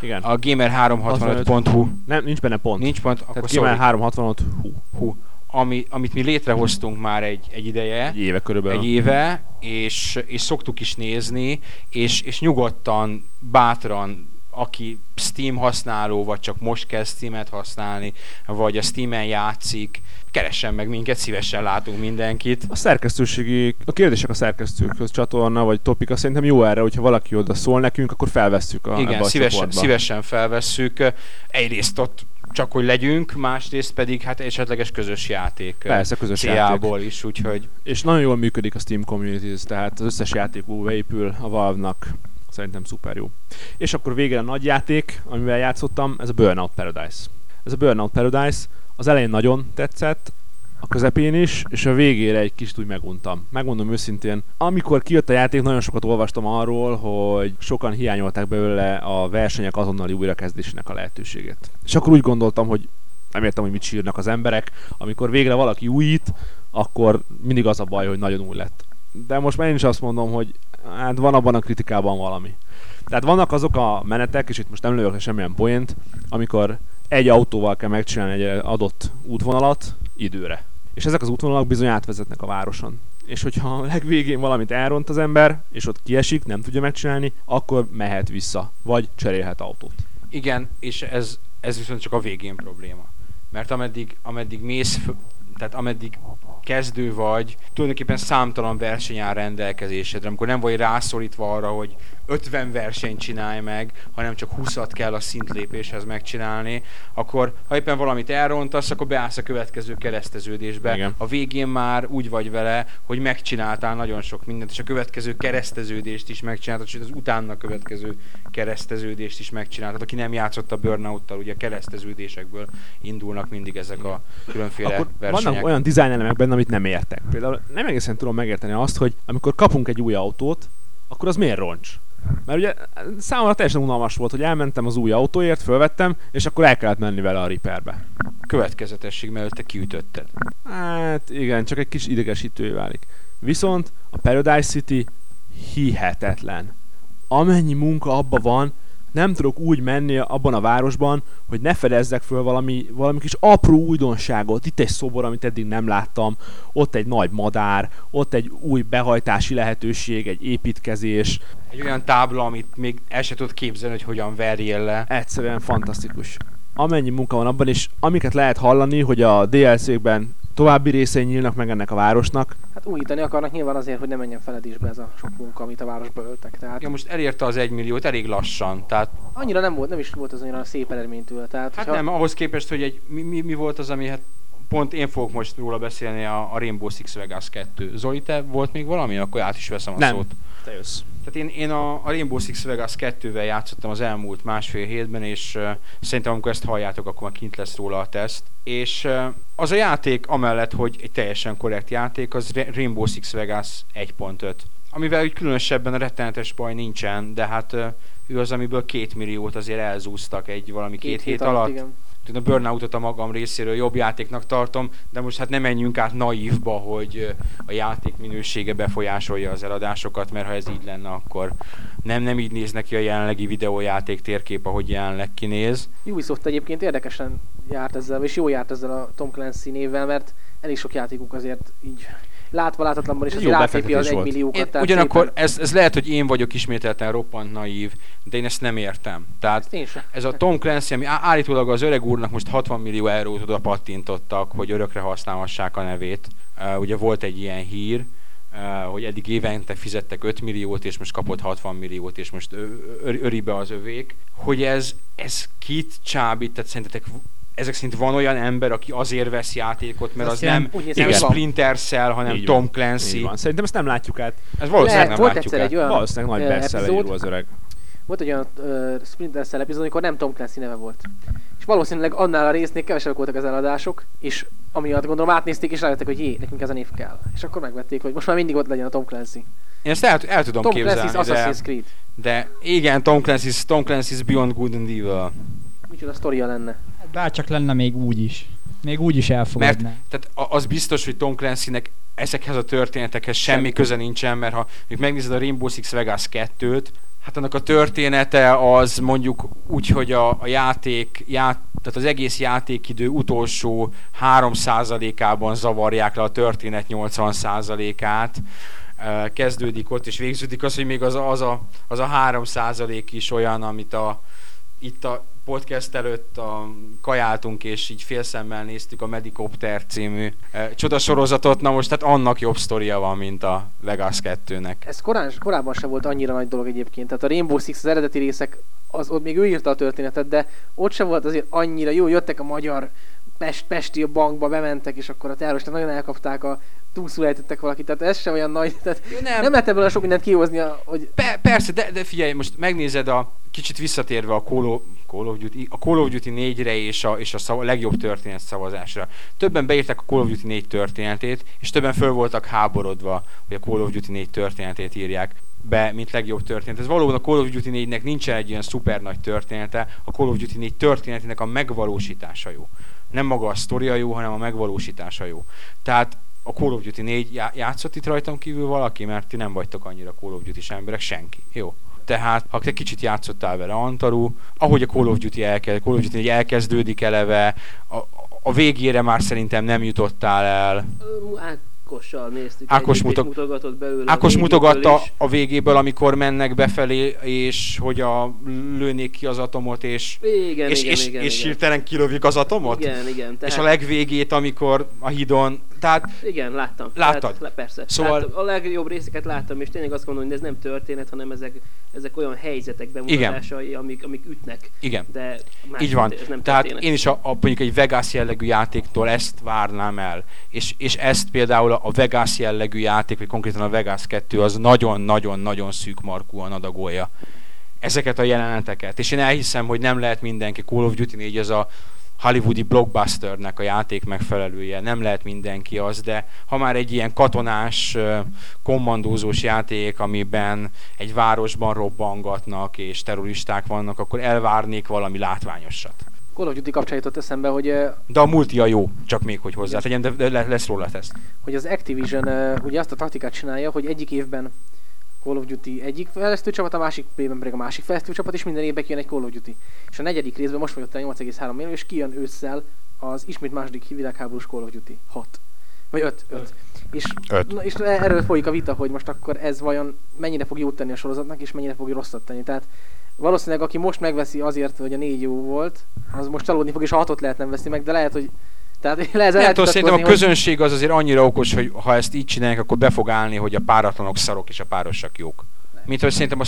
Igen. A gamer365.hu. Nem, nincs benne pont. Nincs pont, akkor Gamer365.hu ami, amit mi létrehoztunk már egy, egy ideje, egy éve körülbelül. egy éve, és, és szoktuk is nézni, és, és nyugodtan, bátran, aki Steam használó, vagy csak most kezd Steam-et használni, vagy a Steam-en játszik, keressen meg minket, szívesen látunk mindenkit. A szerkesztőségi, a kérdések a szerkesztőkhöz csatorna, vagy topika szerintem jó erre, hogyha valaki oda szól nekünk, akkor felvesszük a, Igen, a szívesen, csoportba. szívesen felvesszük. Egyrészt ott csak hogy legyünk, másrészt pedig hát esetleges közös játék. Persze, közös játék. is, úgyhogy És nagyon jól működik a Steam Communities, tehát az összes játékú beépül a Valve-nak. Szerintem szuper jó. És akkor végre a nagy játék, amivel játszottam, ez a Burnout Paradise. Ez a Burnout Paradise az elején nagyon tetszett, a közepén is, és a végére egy kicsit úgy meguntam. Megmondom őszintén, amikor kijött a játék, nagyon sokat olvastam arról, hogy sokan hiányolták belőle a versenyek azonnali újrakezdésének a lehetőségét. És akkor úgy gondoltam, hogy nem értem, hogy mit sírnak az emberek. Amikor végre valaki újít, akkor mindig az a baj, hogy nagyon új lett. De most már én is azt mondom, hogy hát van abban a kritikában valami. Tehát vannak azok a menetek, és itt most nem lövök semmilyen poént, amikor egy autóval kell megcsinálni egy adott útvonalat időre. És ezek az útvonalak bizony átvezetnek a városon. És hogyha a legvégén valamit elront az ember, és ott kiesik, nem tudja megcsinálni, akkor mehet vissza, vagy cserélhet autót. Igen, és ez, ez viszont csak a végén probléma. Mert ameddig, ameddig mész, tehát ameddig kezdő vagy, tulajdonképpen számtalan verseny áll rendelkezésedre, amikor nem vagy rászorítva arra, hogy 50 versenyt csinálj meg, hanem csak 20-at kell a szintlépéshez megcsinálni, akkor ha éppen valamit elrontasz, akkor beállsz a következő kereszteződésbe. Igen. A végén már úgy vagy vele, hogy megcsináltál nagyon sok mindent, és a következő kereszteződést is megcsináltad, sőt az utána következő kereszteződést is megcsináltad. Aki nem játszott a burnout ugye a kereszteződésekből indulnak mindig ezek a különféle Akkor versenyek. Vannak olyan design elemek benne, amit nem értek. Például nem egészen tudom megérteni azt, hogy amikor kapunk egy új autót, akkor az miért roncs? Mert ugye számomra teljesen unalmas volt, hogy elmentem az új autóért, fölvettem, és akkor el kellett menni vele a repairbe. következetesség, mert te kiütötted. Hát igen, csak egy kis idegesítővé válik. Viszont a Paradise City hihetetlen. Amennyi munka abba van, nem tudok úgy menni abban a városban, hogy ne fedezzek föl valami, valami kis apró újdonságot. Itt egy szobor, amit eddig nem láttam, ott egy nagy madár, ott egy új behajtási lehetőség, egy építkezés. Egy olyan tábla, amit még el se tudod képzelni, hogy hogyan verjél le. Egyszerűen fantasztikus. Amennyi munka van abban, és amiket lehet hallani, hogy a DLC-kben további részei nyílnak meg ennek a városnak, Hát újítani akarnak nyilván azért, hogy ne menjen feledésbe ez a sok munka, amit a városba öltek. Tehát Ja, most elérte az egy milliót elég lassan, tehát annyira nem volt, nem is volt az annyira szép eredmény tőle. Tehát, hát hogyha- nem, ahhoz képest, hogy egy, mi, mi, mi volt az, ami hát pont én fogok most róla beszélni a, a Rainbow Six Vegas 2. Zoli, te volt még valami? Akkor át is veszem a Nem. szót. te jössz. Tehát én, én a, a Rainbow Six Vegas 2-vel játszottam az elmúlt másfél hétben, és uh, szerintem amikor ezt halljátok, akkor már kint lesz róla a teszt. És uh, az a játék, amellett, hogy egy teljesen korrekt játék, az Ra- Rainbow Six Vegas 1.5. Amivel úgy különösebben a rettenetes baj nincsen, de hát uh, ő az, amiből két milliót azért elzúztak egy valami két, két hét, alatt. Igen. A Burnoutot a magam részéről jobb játéknak tartom, de most hát nem menjünk át naívba, hogy a játék minősége befolyásolja az eladásokat, mert ha ez így lenne, akkor nem, nem így néz neki a jelenlegi videójáték térkép, ahogy jelenleg kinéz. Ubisoft egyébként érdekesen járt ezzel, és jó járt ezzel a Tom Clancy névvel, mert elég sok játékuk azért így látva látatlanban is az befektetés volt. egymilliókat. Én, tehát ugyanakkor szépen- ez, ez lehet, hogy én vagyok ismételten roppant naív, de én ezt nem értem. Tehát Ezt én sem. ez a Tom Clancy, ami állítólag az öreg úrnak most 60 millió eurót oda pattintottak, hogy örökre használhassák a nevét. Uh, ugye volt egy ilyen hír, uh, hogy eddig évente fizettek 5 milliót, és most kapott 60 milliót, és most ö- ö- öri be az övék. Hogy ez, ez kit csábít, tehát szerintetek ezek szerint van olyan ember, aki azért vesz játékot, mert Azt az nem, Úgy nem. Splinter Cell, hanem Így Tom. Clancy. Így van. Szerintem ezt nem látjuk át. Ez valószínűleg Lehet, nem volt látjuk egy olyan Valószínűleg nagy ö, bestseller epizód, író az öreg. Volt egy olyan uh, Splinter Cell epizód, amikor nem Tom Clancy neve volt. És valószínűleg annál a résznél kevesebbek voltak az eladások, és amiatt gondolom átnézték és rájöttek, hogy jé, nekünk ez a név kell. És akkor megvették, hogy most már mindig ott legyen a Tom Clancy. Én ezt el, el tudom Tom képzelni, Clancy's de, Assassin's Creed. de igen, Tom Clancy's, Tom Clancy's Beyond Good and Evil. Micsoda sztoria lenne. Bárcsak lenne még úgy is. Még úgy is elfogadná. Tehát a- az biztos, hogy Tom Clancynek ezekhez a történetekhez semmi Semmi. köze nincsen, mert ha mondjuk megnézed a Rainbow Six Vegas 2-t, hát annak a története az mondjuk úgy, hogy a, a játék, ját, tehát az egész játékidő utolsó 3%-ában zavarják le a történet 80%-át, Ö, kezdődik ott, és végződik az, hogy még az az a, az a 3% is olyan, amit a, itt a podcast előtt a, kajáltunk, és így félszemmel néztük a Medicopter című e, csodasorozatot, na most hát annak jobb sztoria van, mint a Vegas 2-nek. Ez korán, korábban sem volt annyira nagy dolog egyébként. Tehát a Rainbow Six, az eredeti részek, az ott még ő írta a történetet, de ott sem volt azért annyira jó. Jöttek a magyar Pest, Pesti bankba, bementek, és akkor a terroristák nagyon elkapták a túlszul ejtettek valakit, tehát ez sem olyan nagy, tehát Nem. nem, nem lehet ebből sok mindent kihozni, hogy Pe- persze, de, de figyelj, most megnézed a kicsit visszatérve a Call of, Call of Duty, a Call of Duty 4-re és a, és a szava, legjobb történet szavazásra. Többen beírták a Call of Duty 4 történetét, és többen föl voltak háborodva, hogy a Call of Duty 4 történetét írják be, mint legjobb történet. Ez valóban a Call of Duty 4-nek nincsen egy ilyen szuper nagy története, a Call of Duty 4 történetének a megvalósítása jó. Nem maga a sztoria jó, hanem a megvalósítása jó. Tehát a Call of Duty 4 já- játszott itt rajtam kívül valaki, mert ti nem vagytok annyira Call of Duty emberek, senki. Jó. Tehát, ha te kicsit játszottál vele Antaru, ahogy a Call of Duty, elkezd, Call of Duty 4 elkezdődik eleve, a, a végére már szerintem nem jutottál el. Ö, Ákossal néztük. Ákos mutat- mutogatott belőle. Ákos a mutogatta is. a végéből, amikor mennek befelé, és hogy a lőnék ki az atomot, és, Igen, és, igen, és, igen, és igen. hirtelen kilövik az atomot? Igen, igen. Tehát, És a legvégét, amikor a hídon, tehát Igen, láttam. Láttad? Tehát, persze. Szóval- Láttam, a legjobb részeket láttam, és tényleg azt gondolom, hogy ez nem történet, hanem ezek, ezek olyan helyzetek bemutatásai, amik, amik ütnek. igen. De Így van. Ez nem Tehát történet. én is a, a, mondjuk egy Vegas jellegű játéktól ezt várnám el. És, és ezt például a Vegas jellegű játék, vagy konkrétan a Vegas 2 az nagyon-nagyon-nagyon szűk markúan adagolja ezeket a jeleneteket. És én elhiszem, hogy nem lehet mindenki Call of Duty 4 az a hollywoodi blockbusternek a játék megfelelője, nem lehet mindenki az, de ha már egy ilyen katonás, kommandózós játék, amiben egy városban robbangatnak és terroristák vannak, akkor elvárnék valami látványosat. Call of Duty kapcsán jutott eszembe, hogy, De a multi a jó, csak még hogy hozzá tegyen, de, de le- lesz róla teszt. hogy az Activision ugye azt a taktikát csinálja, hogy egyik évben Call of Duty egyik fejlesztő csapat, a másik évben pedig a másik fejlesztő csapat, és minden évben kijön egy Call of Duty. És a negyedik részben most vagyok 8,3 millió, és kijön ősszel az ismét második világháborús Call of Duty 6. Vagy 5. 5. És, Öt. Na, és erről folyik a vita, hogy most akkor ez vajon mennyire fog jót tenni a sorozatnak, és mennyire fog rosszat tenni. Tehát valószínűleg aki most megveszi azért, hogy a négy jó volt, az most csalódni fog, és a hatot lehet nem veszi meg, de lehet, hogy tehát le, ezzel Nem tudom, szerintem a közönség az azért annyira okos, hogy ha ezt így csinálják, akkor be fog állni, hogy a páratlanok szarok és a párosak jók. Mint hogy szerintem a.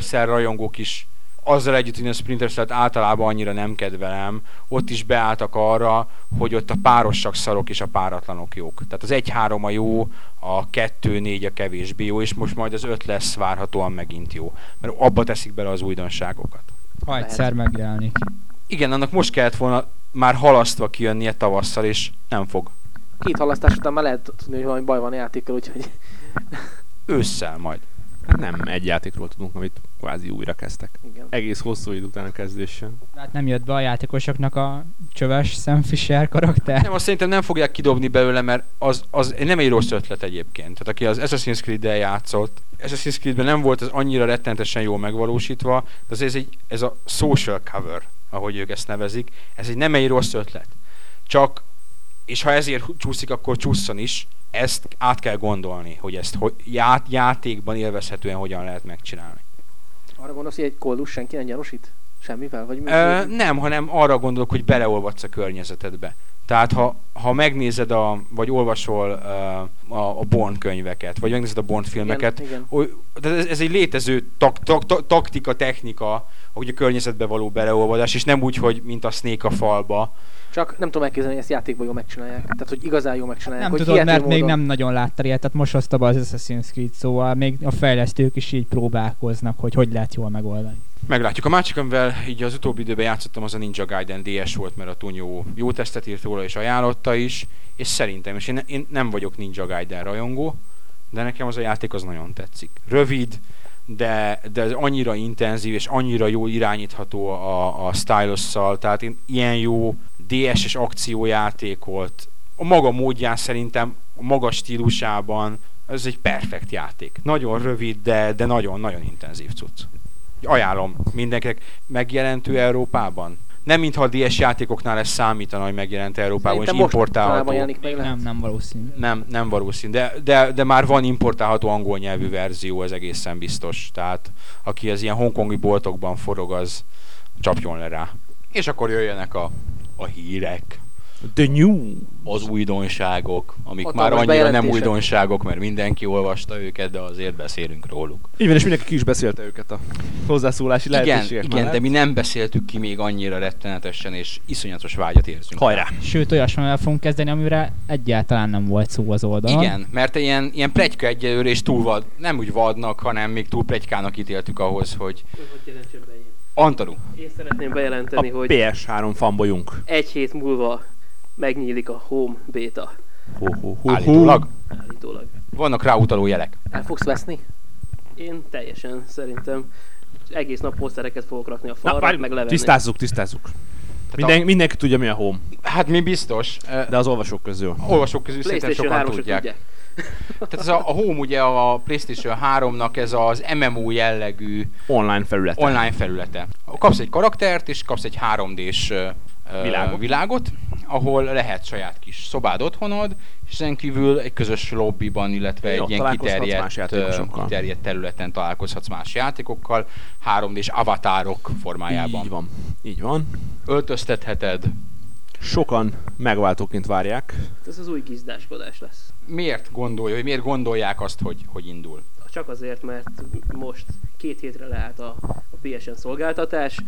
Cell rajongók is azzal együtt, hogy a Splinter Cell-t általában annyira nem kedvelem, ott is beálltak arra, hogy ott a párosak szarok és a páratlanok jók. Tehát az 1-3 a jó, a 2-4 a kevésbé jó, és most majd az 5 lesz várhatóan megint jó. Mert abba teszik bele az újdonságokat. Ha egyszer megjelenik. Igen, annak most kellett volna már halasztva kijönnie tavasszal, és nem fog. két halasztás után már lehet tudni, hogy valami baj van a játékkal, úgyhogy Ősszel majd. Hát nem egy játékról tudunk, amit kvázi újra kezdtek. Igen. Egész hosszú idő után a kezdéssel. Hát nem jött be a játékosoknak a csöves Sam Fisher karakter. Nem, azt szerintem nem fogják kidobni belőle, mert az, az nem egy rossz ötlet egyébként. Tehát aki az Assassin's Creed-del játszott, Assassin's Creed-ben nem volt ez annyira rettenetesen jól megvalósítva, de az ez, egy, ez a social cover, ahogy ők ezt nevezik, ez egy nem egy rossz ötlet. Csak, és ha ezért csúszik, akkor csúszson is, ezt át kell gondolni, hogy ezt hogy ját, játékban élvezhetően hogyan lehet megcsinálni. Arra gondolsz, hogy egy koldus senki nem gyanúsít? Semmivel? Vagy mi? Ö, nem, hanem arra gondolok, hogy beleolvadsz a környezetedbe. Tehát ha, ha megnézed, a, vagy olvasol uh, a, a Bond könyveket, vagy megnézed a Bond filmeket, Igen, igen. oly, de ez, ez egy létező tak, tak, tak, taktika, technika, hogy a környezetbe való beleolvadás, és nem úgy, hogy mint a Snake a falba. Csak nem tudom elképzelni, hogy ezt játékban jól megcsinálják. Tehát, hogy igazán jól megcsinálják. Nem hogy tudod, mert még módon- nem nagyon láttál ilyet, tehát most hozta be az Assassin's Creed, szóval még a fejlesztők is így próbálkoznak, hogy hogy lehet jól megoldani. Meglátjuk. A másik, amivel így az utóbbi időben játszottam, az a Ninja Gaiden DS volt, mert a Tunyó jó tesztet írt róla, és ajánlotta is, és szerintem, és én, én nem vagyok Ninja Gaiden rajongó, de nekem az a játék az nagyon tetszik. Rövid, de, de ez annyira intenzív, és annyira jó irányítható a, a stylusszal, tehát én ilyen jó DS-es akciójátékot, a maga módján szerintem, a maga stílusában, ez egy perfekt játék. Nagyon rövid, de, de nagyon-nagyon intenzív cucc. Ajánlom mindenkinek. Megjelentő Európában? Nem mintha a DS játékoknál ez számítana, hogy megjelent Európában, és importálható. meg nem, nem valószínű. Nem, nem valószínű, de, de, de már van importálható angol nyelvű verzió, ez egészen biztos. Tehát aki az ilyen hongkongi boltokban forog, az csapjon le rá. És akkor jöjjenek a, a hírek, The New. az újdonságok, amik Hatalmas már annyira nem újdonságok, mert mindenki olvasta őket, de azért beszélünk róluk. Így van, és mindenki ki is beszélte őket a hozzászólási lehetőségek igen, de mi nem beszéltük ki még annyira rettenetesen, és iszonyatos vágyat érzünk. Hajrá! Sőt, olyasmivel fogunk kezdeni, amire egyáltalán nem volt szó az oldalon. Igen, mert ilyen, ilyen plegyka egyelőre és túl vad, nem úgy vadnak, hanem még túl plegykának ítéltük ahhoz, hogy Hogy? Antalu, Én szeretném bejelenteni, A hogy PS3 fanbolyunk. egy hét múlva megnyílik a Home Beta Ho, ho, ho, állítólag állítólag. vannak rá utaló jelek. El fogsz veszni? Én teljesen szerintem egész nap posztereket fogok rakni a Na, falra, várj, meg levenni. tisztázzuk, tisztázzuk. Minden, a- mindenki tudja, mi a home, Hát mi biztos, de az olvasók közül. olvasók közül szerintem sokan 3 tudják. tudják. Tehát ez a, a Home ugye a PlayStation 3-nak ez az MMO jellegű Online felület. online felülete. Kapsz egy karaktert, és kapsz egy 3D-s ö, ö, Világot. világot, ahol lehet saját kis szobád otthonod, és ezen kívül egy közös lobbyban, illetve Jó, egy ilyen kiterjedt, más kiterjedt területen találkozhatsz más játékokkal, 3D-s avatárok formájában. Így van. Így van. Öltöztetheted. Sokan megváltóként várják. Ez az új gizdáskodás lesz. Miért gondolja, hogy miért gondolják azt, hogy, hogy indul? Csak azért, mert most két hétre leállt a, a PSN szolgáltatás,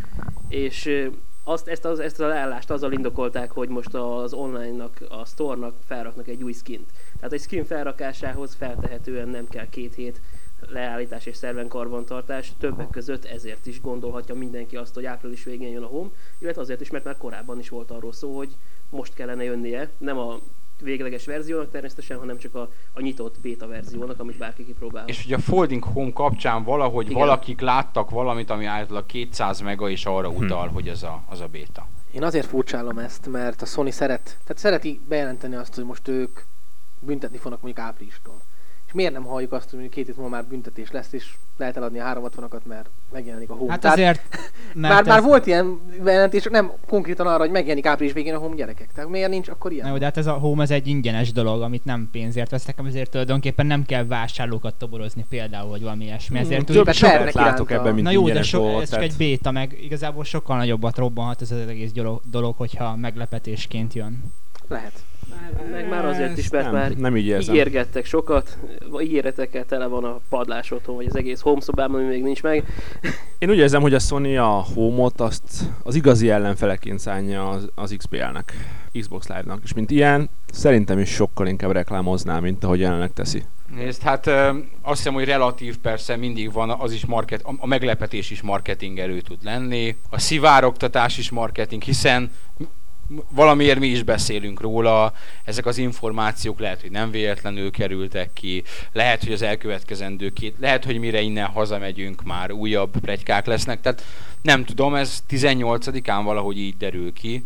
és azt, ezt, az, ezt a leállást azzal indokolták, hogy most az online-nak, a store-nak felraknak egy új skint. Tehát egy skin felrakásához feltehetően nem kell két hét leállítás és szerven karbantartás, többek között ezért is gondolhatja mindenki azt, hogy április végén jön a Home, illetve azért is, mert már korábban is volt arról szó, hogy most kellene jönnie, nem a végleges verziónak természetesen, hanem csak a, a nyitott beta verziónak, amit bárki kipróbál. És ugye a Folding Home kapcsán valahogy Igen. Valakik láttak valamit, ami általában 200 mega, és arra utal, hogy ez a, az a béta. Én azért furcsálom ezt, mert a Sony szeret, tehát szereti bejelenteni azt, hogy most ők büntetni fognak mondjuk áprilistól. És miért nem halljuk azt, hogy két hét múlva már büntetés lesz, és lehet eladni a 360-akat, mert megjelenik a Home. Hát Tehát azért, mert már, ez... már volt ilyen bejelentés, csak nem konkrétan arra, hogy megjelenik április végén a Home gyerekek. Tehát miért nincs akkor ilyen? Na jó, de hát ez a home ez egy ingyenes dolog, amit nem pénzért vesztek, ezért tulajdonképpen nem kell vásárlókat toborozni például, vagy valami ilyesmi. Hmm, Ezért több úgy, Többet Sokat látok ebben, mint Na jó, de so, dolgot, ez csak tehát- egy béta, meg igazából sokkal nagyobbat robbanhat ez az egész dolog, dolog hogyha meglepetésként jön. Lehet. Meg már azért is, mert nem, már nem így érzem. ígérgettek sokat, ígéretekkel tele van a padlás otthon, vagy az egész home szobában, ami még nincs meg. Én úgy érzem, hogy a Sony a Home-ot azt az igazi ellenfeleként szánja az, az XBL-nek, Xbox Live-nak, és mint ilyen, szerintem is sokkal inkább reklámozná, mint ahogy jelenleg teszi. Nézd, hát ö, azt hiszem, hogy relatív persze mindig van, az is market, a, a meglepetés is marketing erő tud lenni, a szivárogtatás is marketing, hiszen valamiért mi is beszélünk róla, ezek az információk lehet, hogy nem véletlenül kerültek ki, lehet, hogy az elkövetkezendő két, lehet, hogy mire innen hazamegyünk már újabb plegykák lesznek, tehát nem tudom, ez 18-án valahogy így derül ki,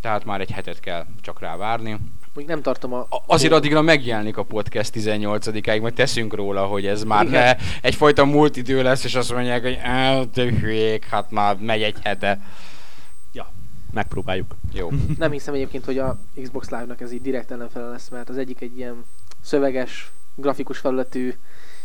tehát már egy hetet kell csak rá várni. Mondjuk nem tartom a... A- Azért addigra megjelenik a podcast 18-áig, majd teszünk róla, hogy ez már ne egyfajta múlt idő lesz, és azt mondják, hogy "Á, te hülyék, hát már megy egy hete. Megpróbáljuk. Jó. Nem hiszem egyébként, hogy a Xbox Live-nak ez így direkt ellenfele lesz, mert az egyik egy ilyen szöveges, grafikus felületű,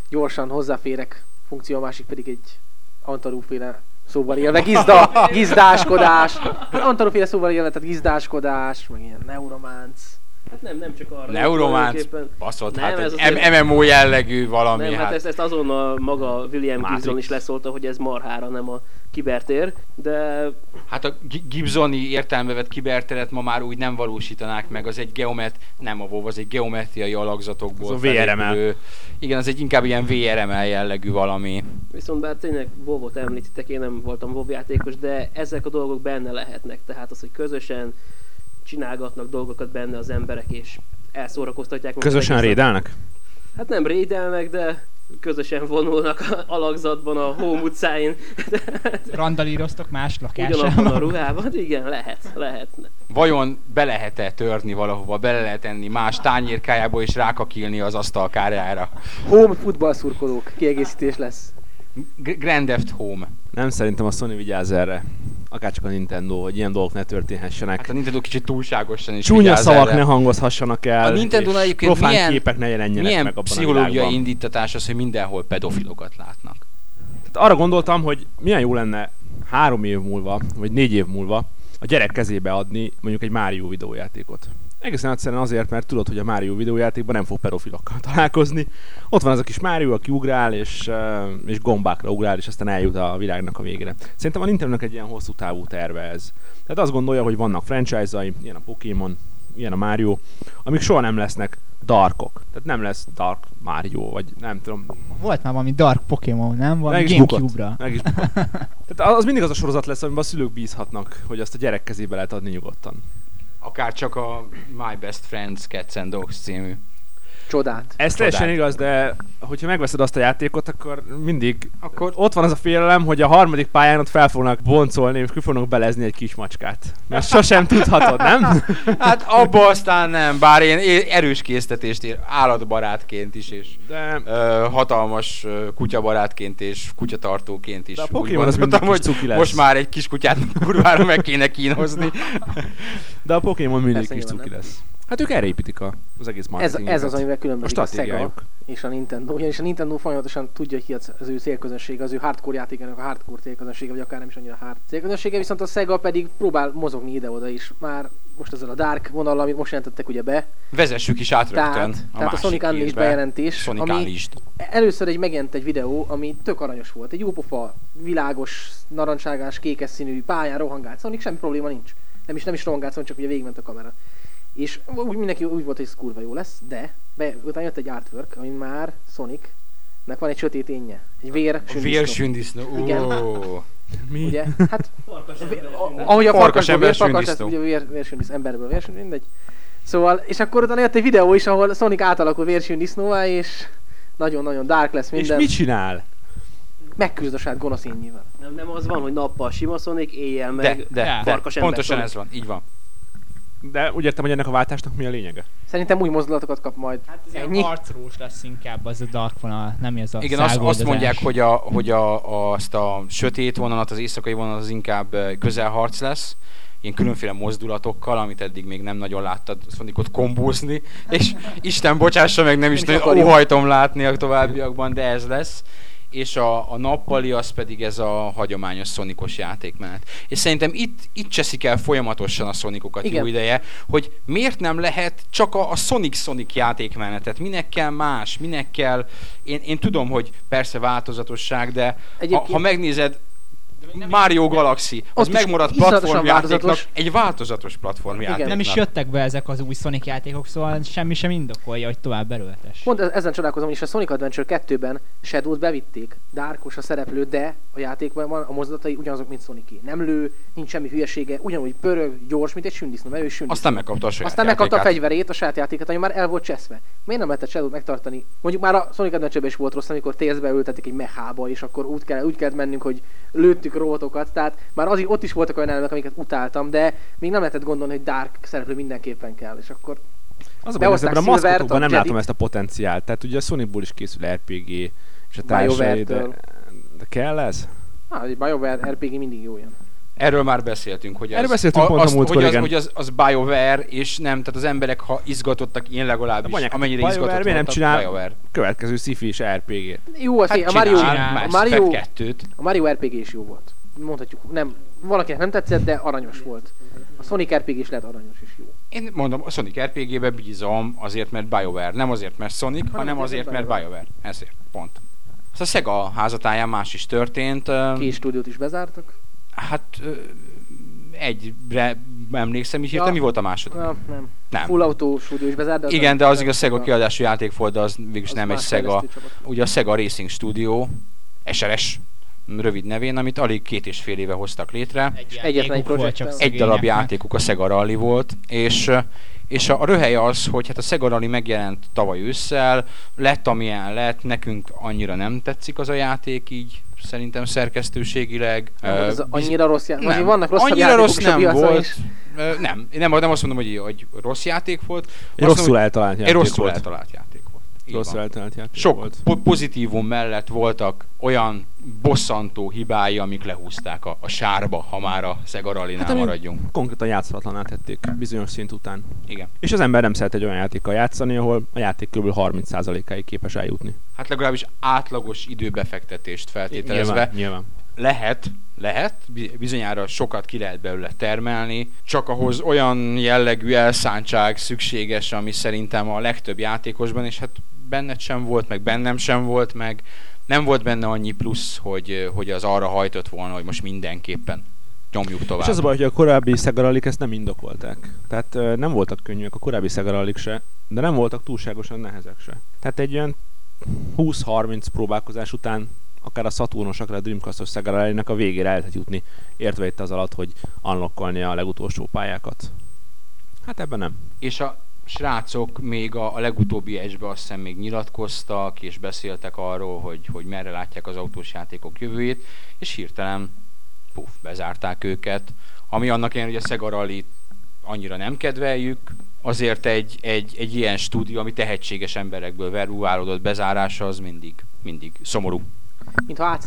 gyorsan hozzáférek funkció, a másik pedig egy Antarúféle szóval élve, gizda, gizdáskodás. Antarúféle szóval élve, tehát gizdáskodás, meg ilyen neurománc. Hát nem, nem csak arra. Neurománc, baszott, Nem, hát ez egy MMO jellegű valami, Nem, hát hát. ezt, ezt azonnal maga William Matrix. Gibson is leszólta, hogy ez marhára nem a kibertér, de Hát a Gi- Gibsoni értelme vett kiberteret ma már úgy nem valósítanák meg, az egy geomet, nem a WoW, az egy geometriai alakzatokból Az a VRML. Igen, az egy inkább ilyen VRML jellegű valami. viszont bár tényleg WoW-ot említitek, én nem voltam WoW játékos, de ezek a dolgok benne lehetnek. Tehát az, hogy közösen csinálgatnak dolgokat benne az emberek, és elszórakoztatják. magukat Közösen rédelnek? Hát nem rédelnek, de közösen vonulnak a alakzatban a home utcáin. Randalíroztok más Ugyanabban a lakásában. ruhában, igen, lehet, lehet. Vajon be lehet-e törni valahova, bele lehet enni más tányérkájába és rákakilni az asztalkárára? Home futball szurkolók, kiegészítés lesz. G- Grand Theft Home. Nem szerintem a Sony vigyáz erre. Akárcsak a Nintendo, hogy ilyen dolgok ne történhessenek. Hát a Nintendo kicsit túlságosan is Csúnya szavak erre. ne hangozhassanak el. A Nintendo-nál és egyébként profán milyen- képek ne jelenjenek Milyen meg abban a pszichológiai világban. indítatás az, hogy mindenhol pedofilokat látnak? Tehát arra gondoltam, hogy milyen jó lenne három év múlva, vagy négy év múlva a gyerek kezébe adni mondjuk egy Mario videójátékot. Egészen egyszerűen azért, mert tudod, hogy a Mario videójátékban nem fog pedofilokkal találkozni. Ott van az a kis Mario, aki ugrál, és, eh, és gombákra ugrál, és aztán eljut a világnak a végére. Szerintem a nintendo egy ilyen hosszú távú terve ez. Tehát azt gondolja, hogy vannak franchise-ai, ilyen a Pokémon, ilyen a Mario, amik soha nem lesznek darkok. Tehát nem lesz Dark Mario, vagy nem tudom, Volt már valami Dark Pokémon, nem? Valami. Gamecube-ra. Meg is. Tehát az mindig az a sorozat lesz, amiben a szülők bízhatnak, hogy azt a gyerek kezébe lehet adni nyugodtan. Akár csak a My Best Friends Cats and Dogs című. Csodát. Ez teljesen igaz, de hogyha megveszed azt a játékot, akkor mindig Akkor ott van az a félelem, hogy a harmadik pályán ott fel fognak boncolni, és ki fognak belezni egy kis macskát. Mert sosem tudhatod, nem? Hát abba aztán nem, bár én erős késztetést ér, állatbarátként is, és De ö, hatalmas kutyabarátként és kutyatartóként is. De a Pokémon az mindig hogy cuki lesz. most már egy kis kutyát kurvára meg kéne kínozni. De a Pokémon mindig Persze, kis cuki nem. lesz. Hát ők erre építik a, az egész Ez, marketinget. ez az, amivel a különbözik a, Sega stratégiájuk. és a Nintendo. Ugyanis a Nintendo folyamatosan tudja, hogy ki az, az ő célközönsége, az ő hardcore játékának a hardcore célközönsége, vagy akár nem is annyira hard célközönsége, viszont a Sega pedig próbál mozogni ide-oda is. Már most ezzel a Dark vonallal, amit most jelentettek ugye be. Vezessük is át rögtön Tehát, a tehát a Sonic Unleashed bejelentés, Sonic ami Unleashed. először egy megjelent egy videó, ami tök aranyos volt. Egy jó pofa, világos, narancságás, kékes színű pályán rohangált Sonic, semmi probléma nincs. Nem is, nem is rohangált Sonic, csak ugye végigment a kamera. És úgy mindenki úgy volt, hogy ez kurva jó lesz, de be, utána jött egy artwork, ami már Sonicnek van egy sötét énje. Egy vér, sündisznó. vérsündisznó. Igen. Mi? Ugye? Hát, ahogy a Farkas ember vér, farkas, sündisznó. ugye vér, vérsündisznó, emberből vérsündisznó, mindegy. Szóval, és akkor utána jött egy videó is, ahol Sonic átalakul vérsündisznóvá, és nagyon-nagyon dark lesz És minden. mit csinál? Megküzd a saját gonosz énjével. Nem, nem az van, hogy nappal sima Sonic, éjjel De, meg de, de, farkas ember pontosan Sonic. ez van, így van. De úgy értem, hogy ennek a váltásnak mi a lényege? Szerintem új mozdulatokat kap majd. Hát ez Ennyi? ilyen arcrós lesz inkább az a Dark vonal, nem ez a Igen, azt, azt mondják, hogy, a, hogy a, azt a sötét vonalat, az éjszakai vonalat az inkább ö, közelharc lesz, ilyen különféle mozdulatokkal, amit eddig még nem nagyon láttad Sonicot kombózni, és Isten bocsássa meg, nem is is nagyon óhajtom látni a továbbiakban, de ez lesz. És a, a nappali az pedig ez a hagyományos szonikos játékmenet. És szerintem itt, itt cseszik el folyamatosan a szonikokat jó ideje, hogy miért nem lehet csak a, a Sonic-Sonic játékmenetet, minek kell más, minek kell, én, én tudom, hogy persze változatosság, de ha, ha megnézed Mario Galaxy, az Ott megmaradt platformjátéknak egy változatos platformjátéknak. Nem is jöttek be ezek az új Sonic játékok, szóval semmi sem indokolja, hogy tovább erőltes. Pont e- ezen csodálkozom, is a Sonic Adventure 2-ben Shadow-t bevitték, Darkos a szereplő, de a játékban van a mozdulatai ugyanazok, mint Sonic Nem lő, nincs semmi hülyesége, ugyanúgy pörög, gyors, mint egy sündisznó, mert ő is sündisznó. Aztán megkapta a saját Aztán megkapta a fegyverét, a saját játékát, ami már el volt cseszve. Miért nem lehetett shadow megtartani? Mondjuk már a Sonic adventure is volt rossz, amikor TS-be ültetik egy mechába, és akkor úgy, kell, úgy kellett mennünk, hogy lőttük robotokat. Tehát már az, ott is voltak olyan elemek, amiket utáltam, de még nem lehetett gondolni, hogy Dark szereplő mindenképpen kell. És akkor Az a ezekben a maszkotokban nem látom ezt a potenciált. Tehát ugye a Sonicból is készül RPG, és a társai, de, de kell ez? hát, egy BioWare RPG mindig jó ilyen. Erről már beszéltünk, hogy Erről az, beszéltünk pont a azt, múltkor, hogy, az, igen. hogy az, az BioWare, és nem, tehát az emberek, ha izgatottak, én legalábbis, Mondják, amennyire BioWare izgatott miért nem csinál- BioWare. Következő sci-fi és RPG-t. Jó, az Hát a Mario, csinál, a Mario, kettőt. a Mario RPG is jó volt. Mondhatjuk, nem, valakinek nem tetszett, de aranyos volt. A Sonic RPG is lehet aranyos és jó. Én mondom, a Sonic RPG-be bízom azért, mert BioWare. Nem azért, mert Sonic, hanem, azért, azért, mert mert BioWare. Ezért, pont. Azt a Sega házatáján más is történt. Két stúdiót is bezártak. Hát egyre emlékszem, így Ja. mi volt a második? Na, nem. Nem. Full Auto stúdió is bezárt, de az Igen, de az igaz Sega Sega. kiadású játék volt, de az végülis Az nem egy Sega. Ugye a Sega Racing Studio, SRS rövid nevén, amit alig két és fél éve hoztak létre. Egy egyetlen volt, projektben. csak Egy darab játékuk a Sega Rally volt, és és a, a röhelye az, hogy hát a Sega Rally megjelent tavaly ősszel, lett amilyen lett, nekünk annyira nem tetszik az a játék így, szerintem szerkesztőségileg. Nem ez biz- annyira rossz játék. nem, vannak rosszabb annyira rossz nem volt. is. Nem, én nem, nem azt mondom, hogy, hogy rossz játék volt. Rosszul mondom, eltalált játék rosszul volt. eltalált játék volt. Van. eltalált játék Sok volt. po- pozitívum mellett voltak olyan bosszantó hibái, amik lehúzták a, a sárba, ha már a Sega Rally-nál Hát, maradjunk. Konkrétan játszhatatlaná tették bizonyos szint után. Igen. És az ember nem szeret egy olyan játékkal játszani, ahol a játék kb. 30%-áig képes eljutni. Hát legalábbis átlagos időbefektetést feltételezve Nyilván, nyilván. lehet, lehet, bi- bizonyára sokat ki lehet belőle termelni, csak ahhoz olyan jellegű elszántság szükséges, ami szerintem a legtöbb játékosban, és hát benned sem volt, meg bennem sem volt, meg nem volt benne annyi plusz, hogy, hogy az arra hajtott volna, hogy most mindenképpen nyomjuk tovább. És az a baj, hogy a korábbi Sega Rally-k ezt nem indokolták. Tehát nem voltak könnyűek a korábbi Sega Rally-k se, de nem voltak túlságosan nehezek se. Tehát egy olyan 20-30 próbálkozás után akár a Saturnos, akár a Dreamcast-os Sega Rally-nek a végére el lehet jutni, értve itt az alatt, hogy unlockolni a legutolsó pályákat. Hát ebben nem. És a srácok még a, a legutóbbi esbe azt hiszem még nyilatkoztak, és beszéltek arról, hogy, hogy merre látják az autós játékok jövőjét, és hirtelen puf, bezárták őket. Ami annak ilyen, hogy a Sega rally annyira nem kedveljük, azért egy, egy, egy ilyen stúdió, ami tehetséges emberekből verúválódott bezárása, az mindig, mindig szomorú. Mintha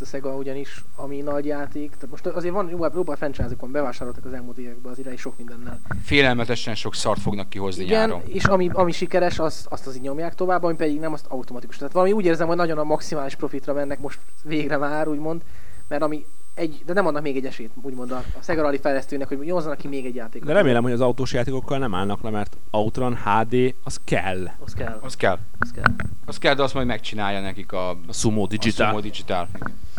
a Sega ugyanis, ami nagy játék. Tehát most azért van jó, jó franchise van, bevásároltak az elmúlt években azért is sok mindennel. Félelmetesen sok szart fognak kihozni Igen, nyáron. és ami, ami sikeres, az, azt az így nyomják tovább, ami pedig nem, azt automatikus. Tehát valami úgy érzem, hogy nagyon a maximális profitra mennek most végre már, úgymond, mert ami egy, de nem adnak még egy esélyt, úgymond a, a Sega Rally fejlesztőnek, hogy hozzanak ki még egy játékot. De remélem, hogy az autós játékokkal nem állnak le, mert Outrun HD az kell. Az kell, Az kell. az kell. Az kell, de azt majd megcsinálja nekik a, A Sumo a Digital. Sumo Digital.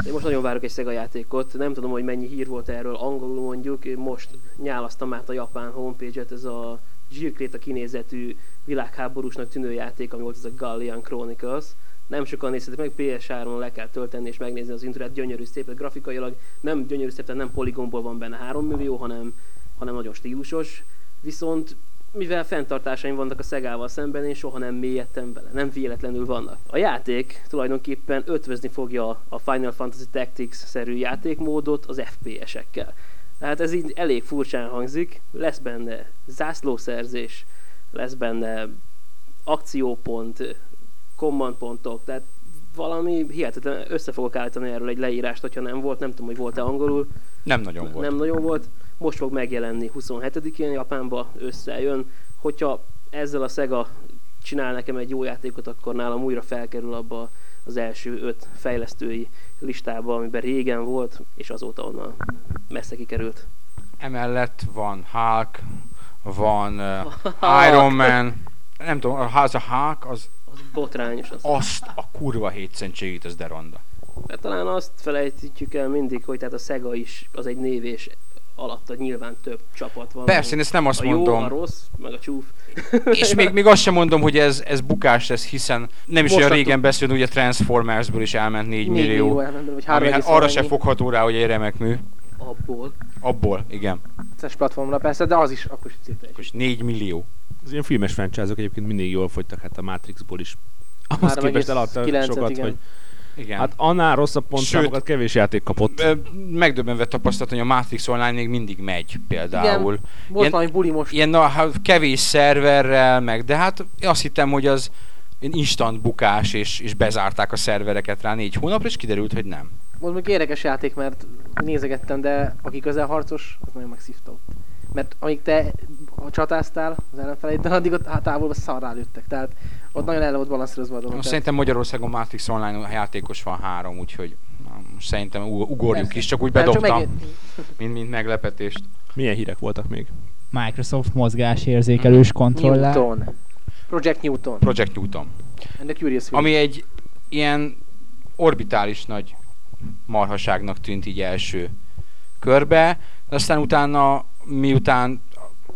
Én most nagyon várok egy Sega játékot, nem tudom, hogy mennyi hír volt erről angolul mondjuk, én most nyálasztam át a japán homepage-et, ez a zsírkréta kinézetű világháborúsnak tűnő játék, ami volt ez a Gallian Chronicles. Nem sokan nézhetek meg, PS3-on le kell tölteni és megnézni az intro gyönyörű szép, grafikailag nem gyönyörű szép, tehát nem poligonból van benne 3 millió, hanem, hanem nagyon stílusos. Viszont mivel fenntartásaim vannak a Szegával szemben, én soha nem mélyedtem bele, nem véletlenül vannak. A játék tulajdonképpen ötvözni fogja a Final Fantasy Tactics-szerű játékmódot az FPS-ekkel. Tehát ez így elég furcsán hangzik, lesz benne zászlószerzés, lesz benne akciópont, kommandpontok, tehát valami hihetetlen, össze fogok állítani erről egy leírást, hogyha nem volt, nem tudom, hogy volt-e angolul, Nem nagyon volt. nem nagyon volt. Most fog megjelenni 27-én Japánba, összejön. Hogyha ezzel a Sega csinál nekem egy jó játékot, akkor nálam újra felkerül abba az első öt fejlesztői listába, amiben régen volt, és azóta onnan messze kikerült. Emellett van Hulk, van uh, Iron Man, nem tudom, az a Hulk, az Az botrányos az. azt a kurva hétszentségét, az de ronda. Hát talán azt felejtjük el mindig, hogy tehát a Sega is az egy név, és alatta nyilván több csapat van. Persze, én ezt nem azt a jó, mondom. a rossz, meg a csúf. És még, még azt sem mondom, hogy ez, ez bukás lesz, hiszen nem is Most olyan régen beszélünk, ugye a Transformersből is elment 4 4 millió. millió elment, vagy Ami 3, hát arra se fogható rá, hogy egy remek mű. Abból. Abból, igen. platformra persze, de az is akkor is szép És 4 millió. Az ilyen filmes franchise egyébként mindig jól fogytak, hát a Matrixból is. Ahhoz képest eladta 3,9-et, sokat, igen. hogy Igen. hát annál rosszabb pontszámokat kevés játék kapott. Megdöbbenve tapasztaltam, hogy a Matrix Online még mindig megy például. Volt Ilyen- valami buli most. Ilyen na, hát kevés szerverrel, meg, de hát én azt hittem, hogy az instant bukás, és, és bezárták a szervereket rá négy hónapra, és kiderült, hogy nem. Volt még érdekes játék, mert nézegettem, de aki közelharcos, az nagyon megszívta ott. Mert amíg te csatáztál az ellenfeleiddel, addig ott hát távolba szarrá lőttek. Tehát ott nagyon el volt balanszírozva a dolog. Most szerintem Magyarországon Matrix Online játékos van három, úgyhogy na, most szerintem ug- ugorjuk Persze. is, csak úgy csak bedobtam, megint- mint, mint meglepetést. Milyen hírek voltak még? Microsoft mozgásérzékelős kontroller. Newton. Project Newton. Project Newton. And the Curious Wheel. Ami egy ilyen orbitális nagy marhaságnak tűnt így első körbe, de aztán utána, miután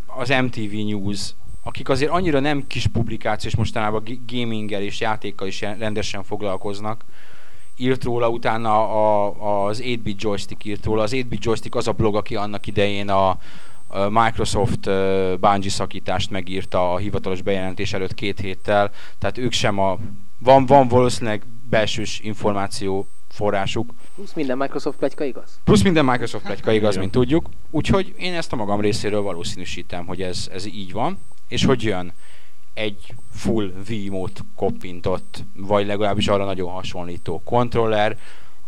az MTV News, akik azért annyira nem kis publikáció, és mostanában gaminggel és játékkal is rendesen foglalkoznak, írt róla, utána a, az 8-bit joystick írt róla. Az 8-bit joystick az a blog, aki annak idején a, Microsoft Bungie szakítást megírta a hivatalos bejelentés előtt két héttel, tehát ők sem a... Van, van valószínűleg belsős információ forrásuk, Plusz minden Microsoft pletyka igaz? plusz minden Microsoft pletyka igaz, mint tudjuk, úgyhogy én ezt a magam részéről valószínűsítem, hogy ez, ez így van, és hogy jön egy full V-mód koppintott, vagy legalábbis arra nagyon hasonlító kontroller,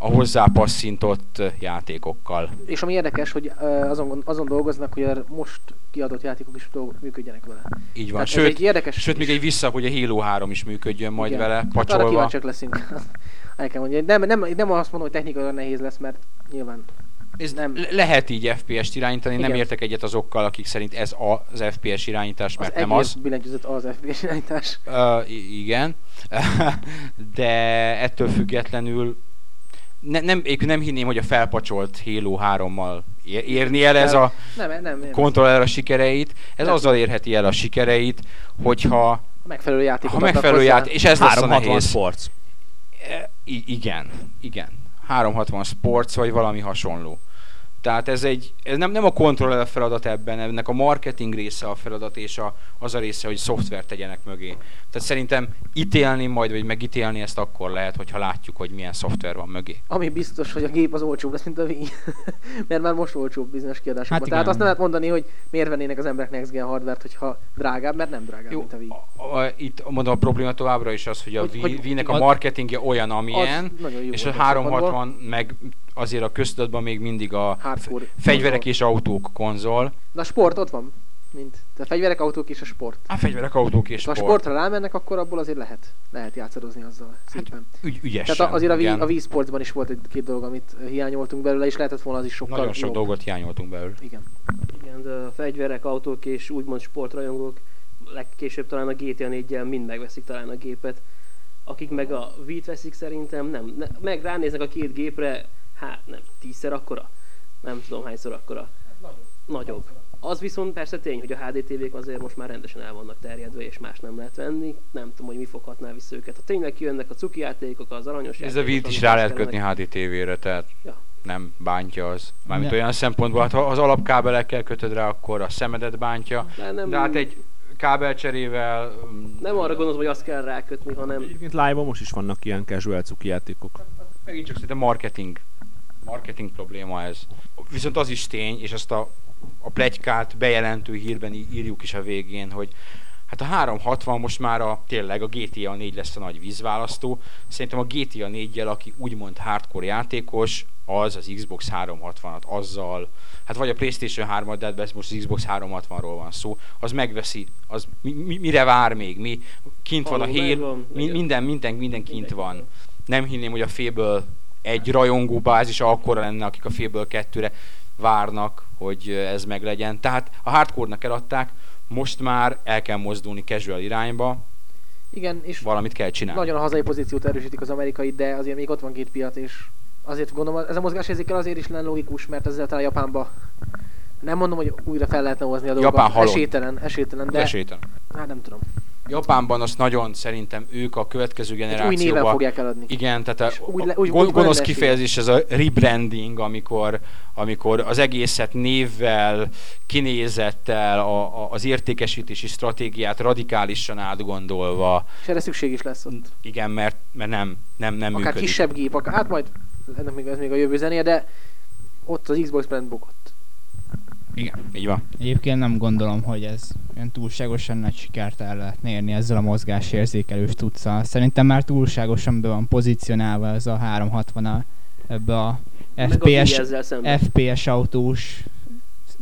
a hozzá passzintott játékokkal. És ami érdekes, hogy azon, azon dolgoznak, hogy a most kiadott játékok is működjenek vele. Így van. Tehát ez Sőt, egy érdekes sőt, még egy vissza, hogy a Halo 3 is működjön majd Igen. vele, Hát arra pacsolva. kíváncsiak leszünk. El kell mondani. Nem, nem, nem azt mondom, hogy technikailag nehéz lesz, mert nyilván Ez nem. le- lehet így FPS-t irányítani, nem Igen. értek egyet azokkal, akik szerint ez az FPS irányítás, az mert nem egész az. billentyűzet az FPS irányítás. Uh, igen, de ettől függetlenül ne, nem, én nem hinném, hogy a felpacsolt Halo 3-mal ér- érni el ez a Nem, nem, nem. kontroller a sikereit. Ez Nem. azzal érheti el a sikereit, hogyha A megfelelő játékot ha megfelelő játék, és ez lesz a 360 nehéz. Sports. I- igen, igen. 360 Sports, vagy valami hasonló. Tehát ez egy, ez nem, nem a kontroller a feladat ebben, ennek a marketing része a feladat, és a, az a része, hogy szoftvert tegyenek mögé. Tehát szerintem ítélni majd, vagy megítélni ezt akkor lehet, hogyha látjuk, hogy milyen szoftver van mögé. Ami biztos, hogy a gép az olcsóbb lesz, mint a Wii. Mert már most olcsóbb bizonyos kiadásokban. Hát Tehát azt nem lehet mondani, hogy miért vennének az emberek next gen hardware hogyha drágább, mert nem drágább, Jó, mint a Wii. a, a, itt mondom, a probléma továbbra is az, hogy a Hogy- Wii- hogy- Wii-nek a marketingje olyan, amilyen, és a volt a szempontból. 360 meg azért a köztudatban még mindig a Hardcore. fegyverek és autók konzol. De a sport ott van. Mint. A fegyverek, autók és a sport. A fegyverek, autók és Ha a sport. sportra rámennek, akkor abból azért lehet, lehet játszadozni azzal. Szépen. Ügy, ügyesen. Tehát a- azért a Wii, igen. a Wii Sportsban is volt egy-két dolog, amit hiányoltunk belőle, és lehetett volna az is sokkal Nagyon sok jobb. dolgot hiányoltunk belőle. Igen. Igen, de a fegyverek, autók és úgymond sportrajongók legkésőbb talán a GTA 4-jel mind megveszik talán a gépet. Akik meg a Wii-t veszik szerintem nem. Ne, meg ránéznek a két gépre, hát nem, tízszer akkora. Nem tudom hányszor akkora. Nagyobb. Az viszont persze tény, hogy a HD TV-k azért most már rendesen el vannak terjedve, és más nem lehet venni. Nem tudom, hogy mi foghatná vissza őket. Ha tényleg kijönnek a cuki játékok, az aranyos Ez a Wii-t is rá lehet kötni. HDTV-re, tehát Ja. nem bántja az. Mármint Ne. olyan szempontból, hát ha az alapkábelekkel kötöd rá, akkor a szemedet bántja. De nem, De hát egy kábelcserével... mm, nem arra gondolom, hogy azt kell rákötni, hanem Egyébként live-on most is vannak ilyen casual cuki játékok. Megint csak szerintem marketing. Marketing probléma ez. Viszont az is tény, és ezt a, a plegykát bejelentő hírben írjuk is a végén, hogy hát a 360 most már a, tényleg a GTA 4 lesz a nagy vízválasztó. Szerintem a GTA 4-jel, aki úgymond hardcore játékos, az az Xbox 360-at azzal, hát vagy a Playstation 3-at, de hát most az Xbox 360-ról van szó, az megveszi, az mi, mi, mire vár még, mi, kint van a megvan, mi, minden, minden, minden kint van. nem hinném, hogy a féből egy rajongó bázis akkora lenne, akik a féből kettőre várnak, hogy ez meglegyen. Tehát a hardcore-nak eladták, most már el kell mozdulni casual irányba, Igen, és Valamit kell csinálni. nagyon a hazai pozíciót erősítik az amerikai, de azért még ott van két piac, és azért gondolom, ez a mozgásérzékel azért is lenne logikus, mert ezzel talán Japánba nem mondom, hogy újra fel lehetne hozni a dolgokat. Japán halott. Esélytelen, esélytelen, de Esélytelen. hát nem tudom. Japánban azt nagyon szerintem ők a következő Egy új néven generációban fogják eladni. Igen, tehát a, a gon- úgy gonosz rendes kifejezés ez a rebranding, amikor, amikor az egészet névvel, kinézettel, a, a, az értékesítési stratégiát radikálisan átgondolva, És erre szükség is lesz ott. igen, mert, mert nem, nem, nem Akár működik. kisebb gép, akár, hát majd ennek még, ez még a jövő zenéje, de ott az Xbox brand bukott. Igen, így van. Egyébként nem gondolom, hogy ez olyan túlságosan nagy sikert el lehetne érni ezzel a mozgásérzékelős tudszal. Szerintem már túlságosan be van pozícionálva ez a 360 ebbe a Meg a FPS, szemben. FPS autós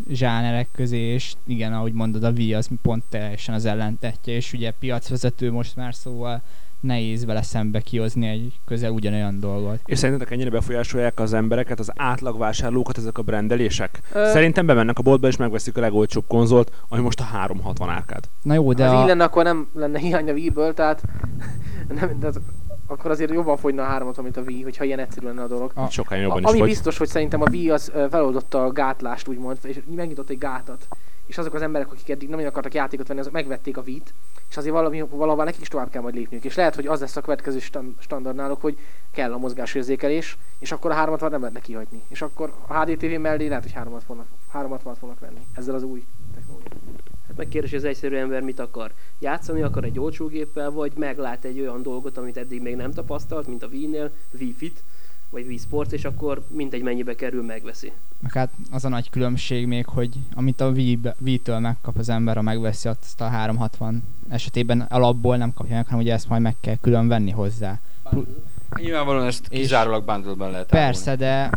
zsánerek közé, és igen, ahogy mondod, a Wii az pont teljesen az ellentetje, és ugye piacvezető most már, szóval nehéz vele szembe kihozni egy közel ugyanolyan dolgot. És szerintetek ennyire befolyásolják az embereket, az átlagvásárlókat ezek a brendelések? Ö- Szerintem bemennek a boltba és megveszik a legolcsóbb konzolt, ami most a 360 árkád. Na jó, de De az a, így lenne, akkor nem lenne hiány a Wii-ből, tehát, nem, tehát akkor azért jobban fogyna a 360, mint a Wii, hogyha ilyen egyszerű lenne a dolog. A- Sokkal A, jobban is ami vagy. biztos, hogy szerintem a Wii az feloldotta a gátlást, úgymond, és megnyitott egy gátat. És azok az emberek, akik eddig nem akartak játékot venni, azok megvették a Wii-t, és azért valami, valahová nekik is tovább kell majd lépniük. És lehet, hogy az lesz a következő stan- standard náluk, hogy kell a mozgásérzékelés, és akkor a 360 nem lehetne kihagyni. És akkor a HDTV mellé lehet, hogy 360 fognak, 360 fognak venni. Ezzel az új technológiával. Hát megkérdés, hogy az egyszerű ember mit akar. Játszani akar egy olcsó géppel, vagy meglát egy olyan dolgot, amit eddig még nem tapasztalt, mint a Wii-nél, Wii Fit, vagy Wii Sports, és akkor mindegy mennyibe kerül, megveszi. Meg hát az a nagy különbség még, hogy amit a Wii- Wii-től megkap az ember, ha megveszi azt a 360 esetében alapból nem kapja meg, hanem ugye ezt majd meg kell külön venni hozzá. Nyilvánvalóan ezt kizárólag bundle-ben lehet Persze, de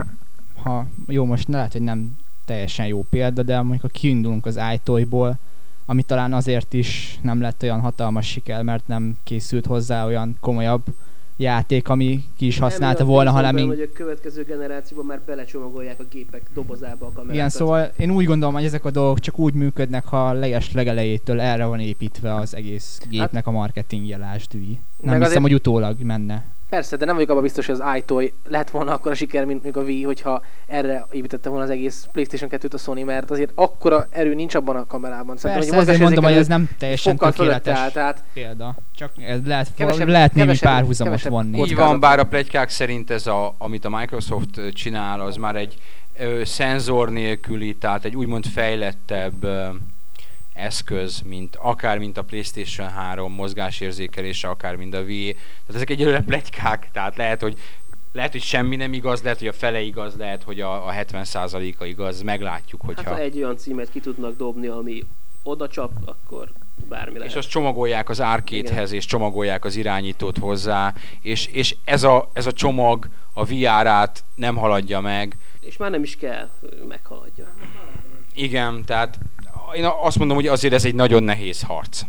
ha jó, most lehet, hogy nem teljesen jó példa, de mondjuk ha kiindulunk az iToy-ból, ami talán azért is nem lett olyan hatalmas siker, mert nem készült hozzá olyan komolyabb játék, ami ki is használta volna, hanem így hogy a következő generációban már belecsomagolják a gépek dobozába a kamerákat. Igen, szóval én úgy gondolom, hogy ezek a dolgok csak úgy működnek, ha a leges legelejétől erre van építve az egész gépnek a marketingje, lásd. Nem Meg hiszem, azért- hogy utólag menne. Persze, de nem vagyok abban biztos, hogy az iToy lett volna akkor a siker, mint mondjuk a Wii, hogyha erre építette volna az egész PlayStation 2-t a Sony, mert azért akkora erő nincs abban a kamerában. Szerintem, Persze, hogy ezért mondom, hogy ez nem teljesen tökéletes áll, tehát példa. Csak ez lehet, Kevesebb- lehet némi kevesebb- párhuzamot kevesebb vonni. Így van, bár a plegykák szerint ez, a, amit a Microsoft csinál, az már egy ö, szenzor nélküli, tehát egy úgymond fejlettebb ö, eszköz, mint akár mint a PlayStation 3 mozgásérzékelése, akár mint a Wii. Tehát ezek egyelőre plegykák, tehát lehet, hogy lehet, hogy semmi nem igaz, lehet, hogy a fele igaz, lehet, hogy a, a 70%-a igaz, meglátjuk, Hát hogyha... ha egy olyan címet ki tudnak dobni, ami oda csap, akkor bármi lehet. És azt csomagolják az árkéthez, és csomagolják az irányítót hozzá, és, és ez, a, ez a csomag a VR-át nem haladja meg. És már nem is kell, meghaladja. Igen, tehát én azt mondom, hogy azért ez egy nagyon nehéz harc.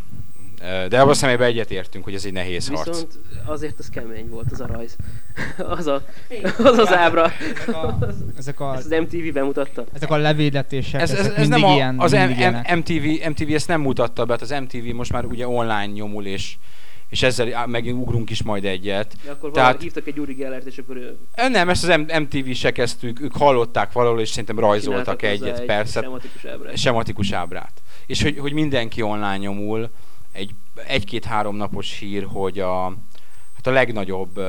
De abban a személyben egyetértünk, hogy ez egy nehéz harc. Viszont azért az kemény volt az a rajz. az, a, az az ábra. Ezek a, ezek a, Ezt az MTV bemutatta. ezek a levédetések, Ez, ez, ez nem a, ilyen, az M-. M- MTV, MTV ezt nem mutatta be, hát az MTV most már ugye online nyomul, és, és ezzel megint ugrunk is majd egyet. De akkor Tehát- hívtak egy Uri Gellert, és akkor ő Nem, ezt az MTV-se kezdtük, ők hallották valahol, és szerintem rajzoltak egyet, egy persze. Sematikus ábrát. sematikus ábrát. És hogy, hogy mindenki online nyomul, egy, egy-két-három napos hír, hogy a, hát a legnagyobb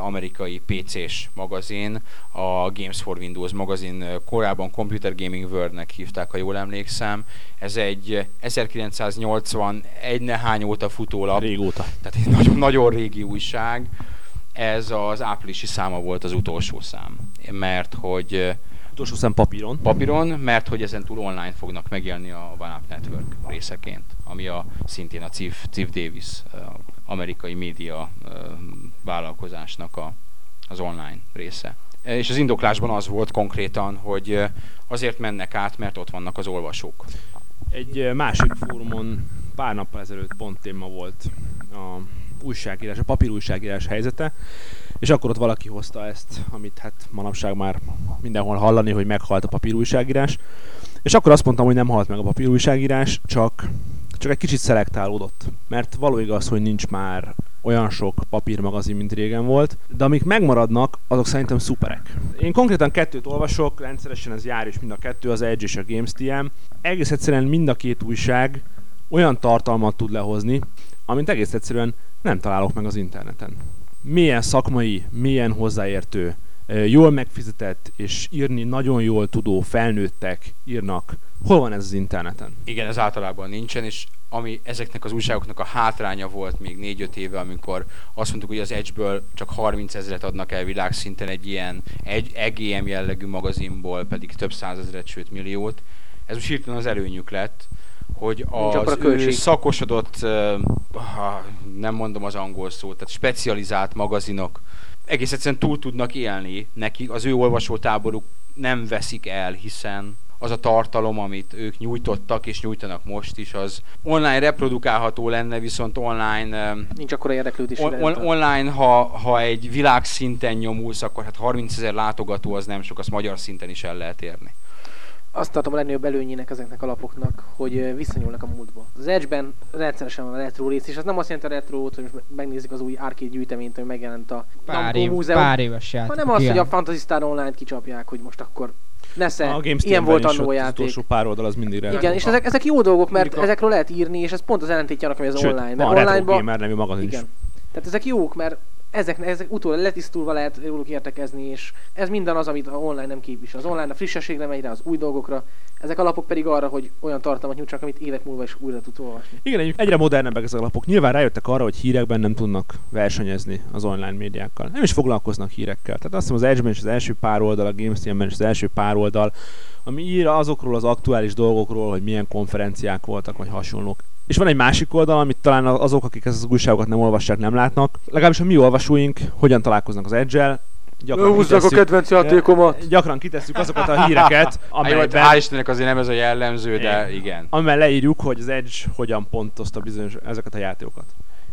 amerikai PC-s magazin, a Games for Windows magazin, korábban Computer Gaming World-nek hívták, ha jól emlékszem. Ez egy 1981 nehány óta futó lap, Régóta. tehát egy nagyon, nagyon régi újság. Ez az áprilisi száma volt az utolsó szám, mert hogy Utolsó szem papíron. papíron, mert hogy ezen túl online fognak megélni a OneUp Network részeként, ami a szintén a Chief, Chief Davis amerikai média vállalkozásnak a, az online része. És az indoklásban az volt konkrétan, hogy azért mennek át, mert ott vannak az olvasók. Egy másik fórumon pár nappal ezelőtt pont téma volt a újságírás, a papírújságírás helyzete, és akkor ott valaki hozta ezt, amit hát manapság már mindenhol hallani, hogy meghalt a papírújságírás, és akkor azt mondtam, hogy nem halt meg a papírújságírás, csak csak egy kicsit szelektálódott. Mert való igaz, hogy nincs már olyan sok papírmagazin, mint régen volt, de amik megmaradnak, azok szerintem szuperek. Én konkrétan kettőt olvasok, rendszeresen ez jár is mind a kettő, az Edge és a GameSTM. Egész egyszerűen mind a két újság olyan tartalmat tud lehozni, amit egész egyszerűen nem találok meg az interneten. Milyen szakmai, milyen hozzáértő, jól megfizetett és írni nagyon jól tudó felnőttek írnak. Hol van ez az interneten? Igen, ez általában nincsen, és ami ezeknek az újságoknak a hátránya volt még 4-5 éve, amikor azt mondtuk, hogy az Edge-ből csak 30 ezeret adnak el világszinten egy ilyen egy EGM jellegű magazinból pedig több százezeret, sőt milliót. Ez most hirtelen az előnyük lett, hogy az ő szakosodott, nem mondom az angol szót, tehát specializált magazinok egész egyszerűen túl tudnak élni, nekik az ő olvasótáboruk nem veszik el, hiszen az a tartalom, amit ők nyújtottak és nyújtanak most is, az online reprodukálható lenne, viszont online... Nincs akkora érdeklődés. On, on, online, ha, ha egy világszinten nyomulsz, akkor hát 30 ezer látogató az nem sok, azt magyar szinten is el lehet érni azt tartom a legnagyobb előnyének ezeknek a lapoknak, hogy visszanyúlnak a múltba. Az Edge-ben rendszeresen van a retro rész, és az nem azt jelenti a retro hogy most megnézik az új arcade gyűjteményt, ami megjelent a pár, év, Múzeum, pár éves játék. hanem az, igen. hogy a Fantasy Star Online-t kicsapják, hogy most akkor Nesze, a ilyen volt annó játék. Az utolsó pár oldal az mindig. Igen, és ezek, ezek jó dolgok, mert a... ezekről lehet írni, és ez pont az ellentétje annak, ami az Sőt, online. Mert online-ba... nevű magazin igen. Is. Tehát ezek jók, mert ezek, ezek utólag letisztulva lehet róluk értekezni, és ez minden az, amit a online nem képvisel. Az online a frissességre megy rá, az új dolgokra, ezek a lapok pedig arra, hogy olyan tartalmat nyújtsanak, amit évek múlva is újra tud olvasni. Igen, egyre modernebbek ezek a lapok. Nyilván rájöttek arra, hogy hírekben nem tudnak versenyezni az online médiákkal. Nem is foglalkoznak hírekkel. Tehát azt hiszem az Edge-ben is az első pár oldal, a GameStream-ben is az első pár oldal, ami ír azokról az aktuális dolgokról, hogy milyen konferenciák voltak, vagy hasonlók. És van egy másik oldal, amit talán azok, akik ezt az újságokat nem olvassák, nem látnak. Legalábbis a mi olvasóink hogyan találkoznak az edge gyakran Húzzak a kedvenc játékomat. Gyakran kitesszük azokat a híreket, amelyben... Hál' Istennek azért nem ez a jellemző, de igen. Amiben leírjuk, hogy az Edge hogyan pontozta bizonyos ezeket a játékokat.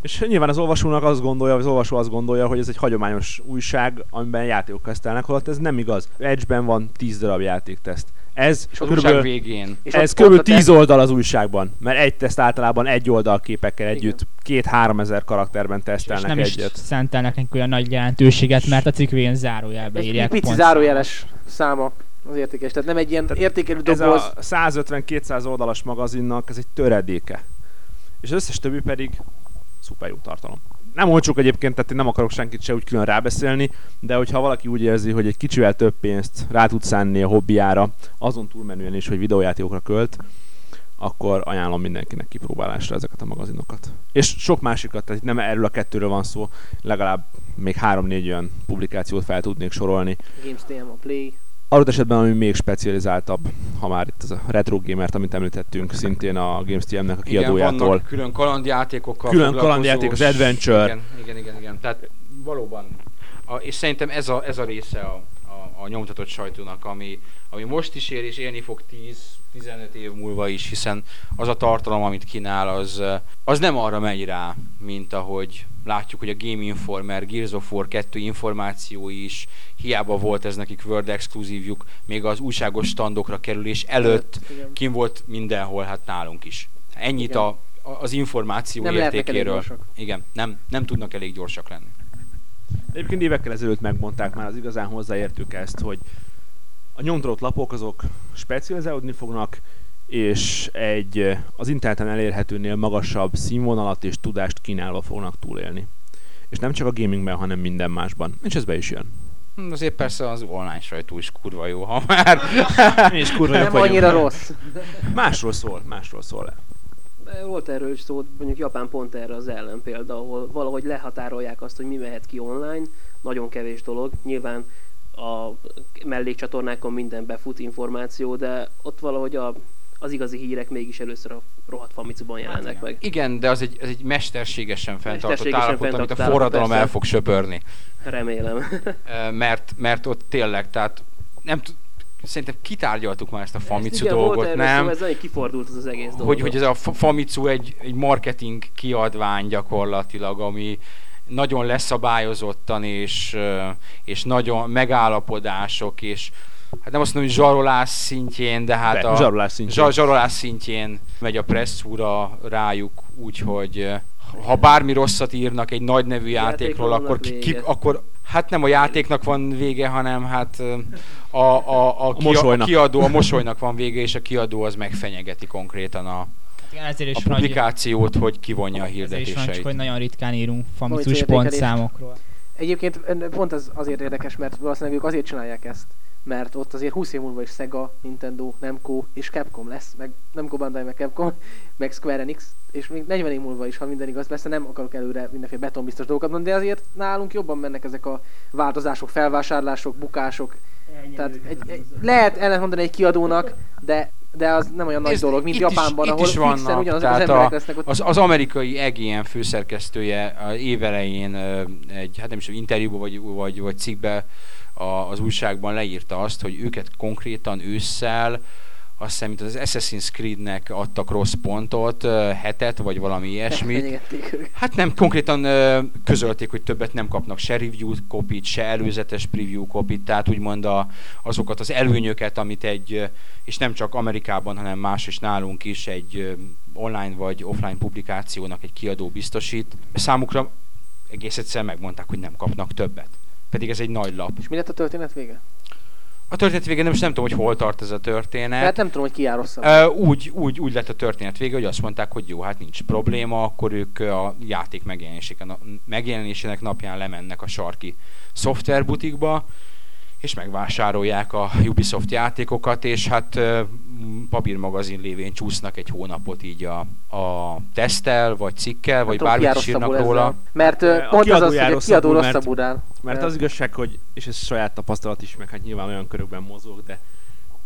És nyilván az olvasónak azt gondolja, az olvasó azt gondolja, hogy ez egy hagyományos újság, amiben játékok tesztelnek, holott ez nem igaz. Edge-ben van 10 darab játékteszt. Ez és körülbelül, végén. Ez kb. 10 oldal az újságban, mert egy teszt általában egy oldal képekkel együtt két-három ezer karakterben tesztelnek és nem egyet. is szentelnek nekünk olyan nagy jelentőséget, mert a cikk végén zárójelbe írják. Egy pici zárójeles száma az értékes, tehát nem egy ilyen tehát értékelő doboz. Ez a 150-200 oldalas magazinnak ez egy töredéke. És az összes többi pedig szuper jó tartalom. Nem olcsók egyébként, tehát én nem akarok senkit se úgy külön rábeszélni, de hogyha valaki úgy érzi, hogy egy kicsivel több pénzt rá tud szánni a hobbiára, azon túlmenően is, hogy videójátékokra költ, akkor ajánlom mindenkinek kipróbálásra ezeket a magazinokat. És sok másikat, tehát nem erről a kettőről van szó, legalább még három-négy olyan publikációt fel tudnék sorolni. Games a Play, Adott esetben, ami még specializáltabb, ha már itt az a retro gamert, amit említettünk, szintén a GameSTM-nek a kiadójától. Igen, külön kalandjátékokkal Külön kalandjáték, az Adventure. Igen, igen, igen, igen. Tehát valóban, a, és szerintem ez a, ez a része a, a, a nyomtatott sajtónak, ami, ami most is ér és élni fog 10-15 év múlva is, hiszen az a tartalom, amit kínál, az, az nem arra megy rá, mint ahogy látjuk, hogy a Game Informer, Gears of War 2 információi is, hiába volt ez nekik World exkluzívjuk, még az újságos standokra kerülés előtt kim volt mindenhol, hát nálunk is. Ennyit a, az információ nem értékéről. Igen, nem, nem tudnak elég gyorsak lenni. Egyébként évekkel ezelőtt megmondták már az igazán hozzáértők ezt, hogy a nyomtatott lapok azok specializálódni fognak, és egy az interneten elérhetőnél magasabb színvonalat és tudást kínálva fognak túlélni. És nem csak a gamingben, hanem minden másban. És ez be is jön. Hm, azért persze az online sajtó is kurva jó, ha már. és kurva Nem annyira rossz. Másról szól, másról szól. Volt erről is szó, mondjuk Japán pont erre az ellen példa, ahol valahogy lehatárolják azt, hogy mi mehet ki online, nagyon kevés dolog. Nyilván a mellékcsatornákon minden befut információ, de ott valahogy a az igazi hírek mégis először a rohadt Famicban jelennek hát, meg. Igen, de az egy, az egy mesterségesen fenntartott állapot, amit a forradalom el fog söpörni. Remélem. mert, mert ott tényleg, tehát nem t- szerintem kitárgyaltuk már ezt a Famitsu igen, dolgot, volt nem? Szó, ez egy kifordult az, az egész dolog. Hogy, hogy ez a Famitsu egy, egy marketing kiadvány gyakorlatilag, ami nagyon leszabályozottan és, és nagyon megállapodások és hát nem azt mondom, hogy zsarolás szintjén, de hát De, a zsarolás szintjén. zsa- zsarolás szintjén megy a presszúra rájuk, úgyhogy ha bármi rosszat írnak egy nagy nevű játékról, akkor, ki, ki, akkor hát nem a játéknak van vége, hanem hát eh, a, a, a, ki, a, kiadó, a mosolynak van vége, és a kiadó az megfenyegeti konkrétan a, Igen, ezért a is nagy, publikációt, hogy kivonja a ezért is van, csak hirdetéseit. hogy nagyon ritkán írunk famitus pontszámokról. Egyébként pont az azért érdekes, mert valószínűleg ők azért csinálják ezt, mert ott azért 20 év múlva is Sega, Nintendo, Namco és Capcom lesz, meg Namco Bandai, meg Capcom, meg Square Enix, és még 40 év múlva is, ha minden igaz, persze nem akarok előre mindenféle betonbiztos dolgokat mondani, de azért nálunk jobban mennek ezek a változások, felvásárlások, bukások. Tehát egy, egy, lehet ellent mondani egy kiadónak, de de az nem olyan nagy dolog, mint itt Japánban, is, ahol itt is vannak, ugyanazok az tehát emberek a, lesznek ott. az, az amerikai EGM főszerkesztője a évelején egy, hát nem is interjúban vagy, vagy, vagy cikkbe a, az újságban leírta azt, hogy őket konkrétan ősszel azt hiszem, mint az Assassin's Creed-nek adtak rossz pontot, hetet, vagy valami ilyesmit. Hát nem, konkrétan közölték, hogy többet nem kapnak se review kopit, se előzetes preview kopit, tehát úgymond a, azokat az előnyöket, amit egy, és nem csak Amerikában, hanem más is nálunk is egy online vagy offline publikációnak egy kiadó biztosít. Számukra egész egyszer megmondták, hogy nem kapnak többet. Pedig ez egy nagy lap. És mi lett a történet vége? A történet végén nem, most nem tudom, hogy hol tart ez a történet. Hát nem tudom, hogy ki jár rosszabb. Úgy, úgy, úgy lett a történet vége, hogy azt mondták, hogy jó, hát nincs probléma, akkor ők a játék megjelenésének, megjelenésének napján lemennek a sarki szoftverbutikba, és megvásárolják a Ubisoft játékokat, és hát papírmagazin lévén csúsznak egy hónapot így a, a tesztel, vagy cikkel, vagy jár bármit is írnak róla. ezzel. Mert Hát, a pont az az, hogy a kiadó rosszabbul, mert-. Mert az igazság, hogy, és ez saját tapasztalat is, meg hát nyilván olyan körökben mozog, de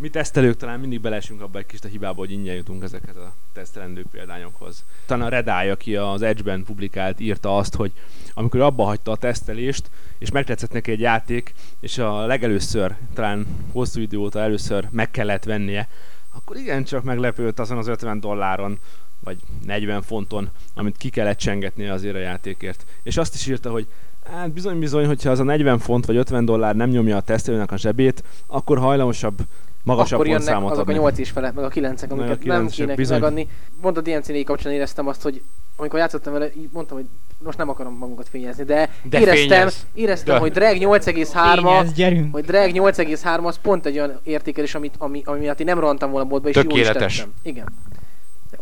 mi tesztelők talán mindig belesünk abba egy kis a hibába, hogy ingyen jutunk ezekhez a tesztelendő példányokhoz. Talán a Redeye, aki az Edge-ben publikált, írta azt, hogy amikor abba hagyta a tesztelést, és megtetszett neki egy játék, és a legelőször, talán hosszú idő óta először meg kellett vennie, akkor igencsak meglepődött azon az 50 dolláron, vagy 40 fonton, amit ki kellett csengetnie azért a játékért. És azt is írta, hogy Hát bizony-bizony, hogyha az a 40 font vagy 50 dollár nem nyomja a tesztelőnek a zsebét, akkor hajlamosabb, magasabb Akkor jönnek pontszámot azok a adni. 8 és fele, meg a 9-ek, Meg a amiket nem 9-esek, kéne bizony. megadni. Pont a DNC-nél kapcsán éreztem azt, hogy amikor játszottam vele, így mondtam, hogy most nem akarom magunkat fényezni, de, De éreztem, fényez. éreztem De. hogy Drag 8,3-a, Fényez, gyerünk! hogy Drag 8,3 az pont egy olyan értékelés, amit, ami, ami miatt én nem rohantam volna boltba, és jól is Tökéletes. tettem. Igen.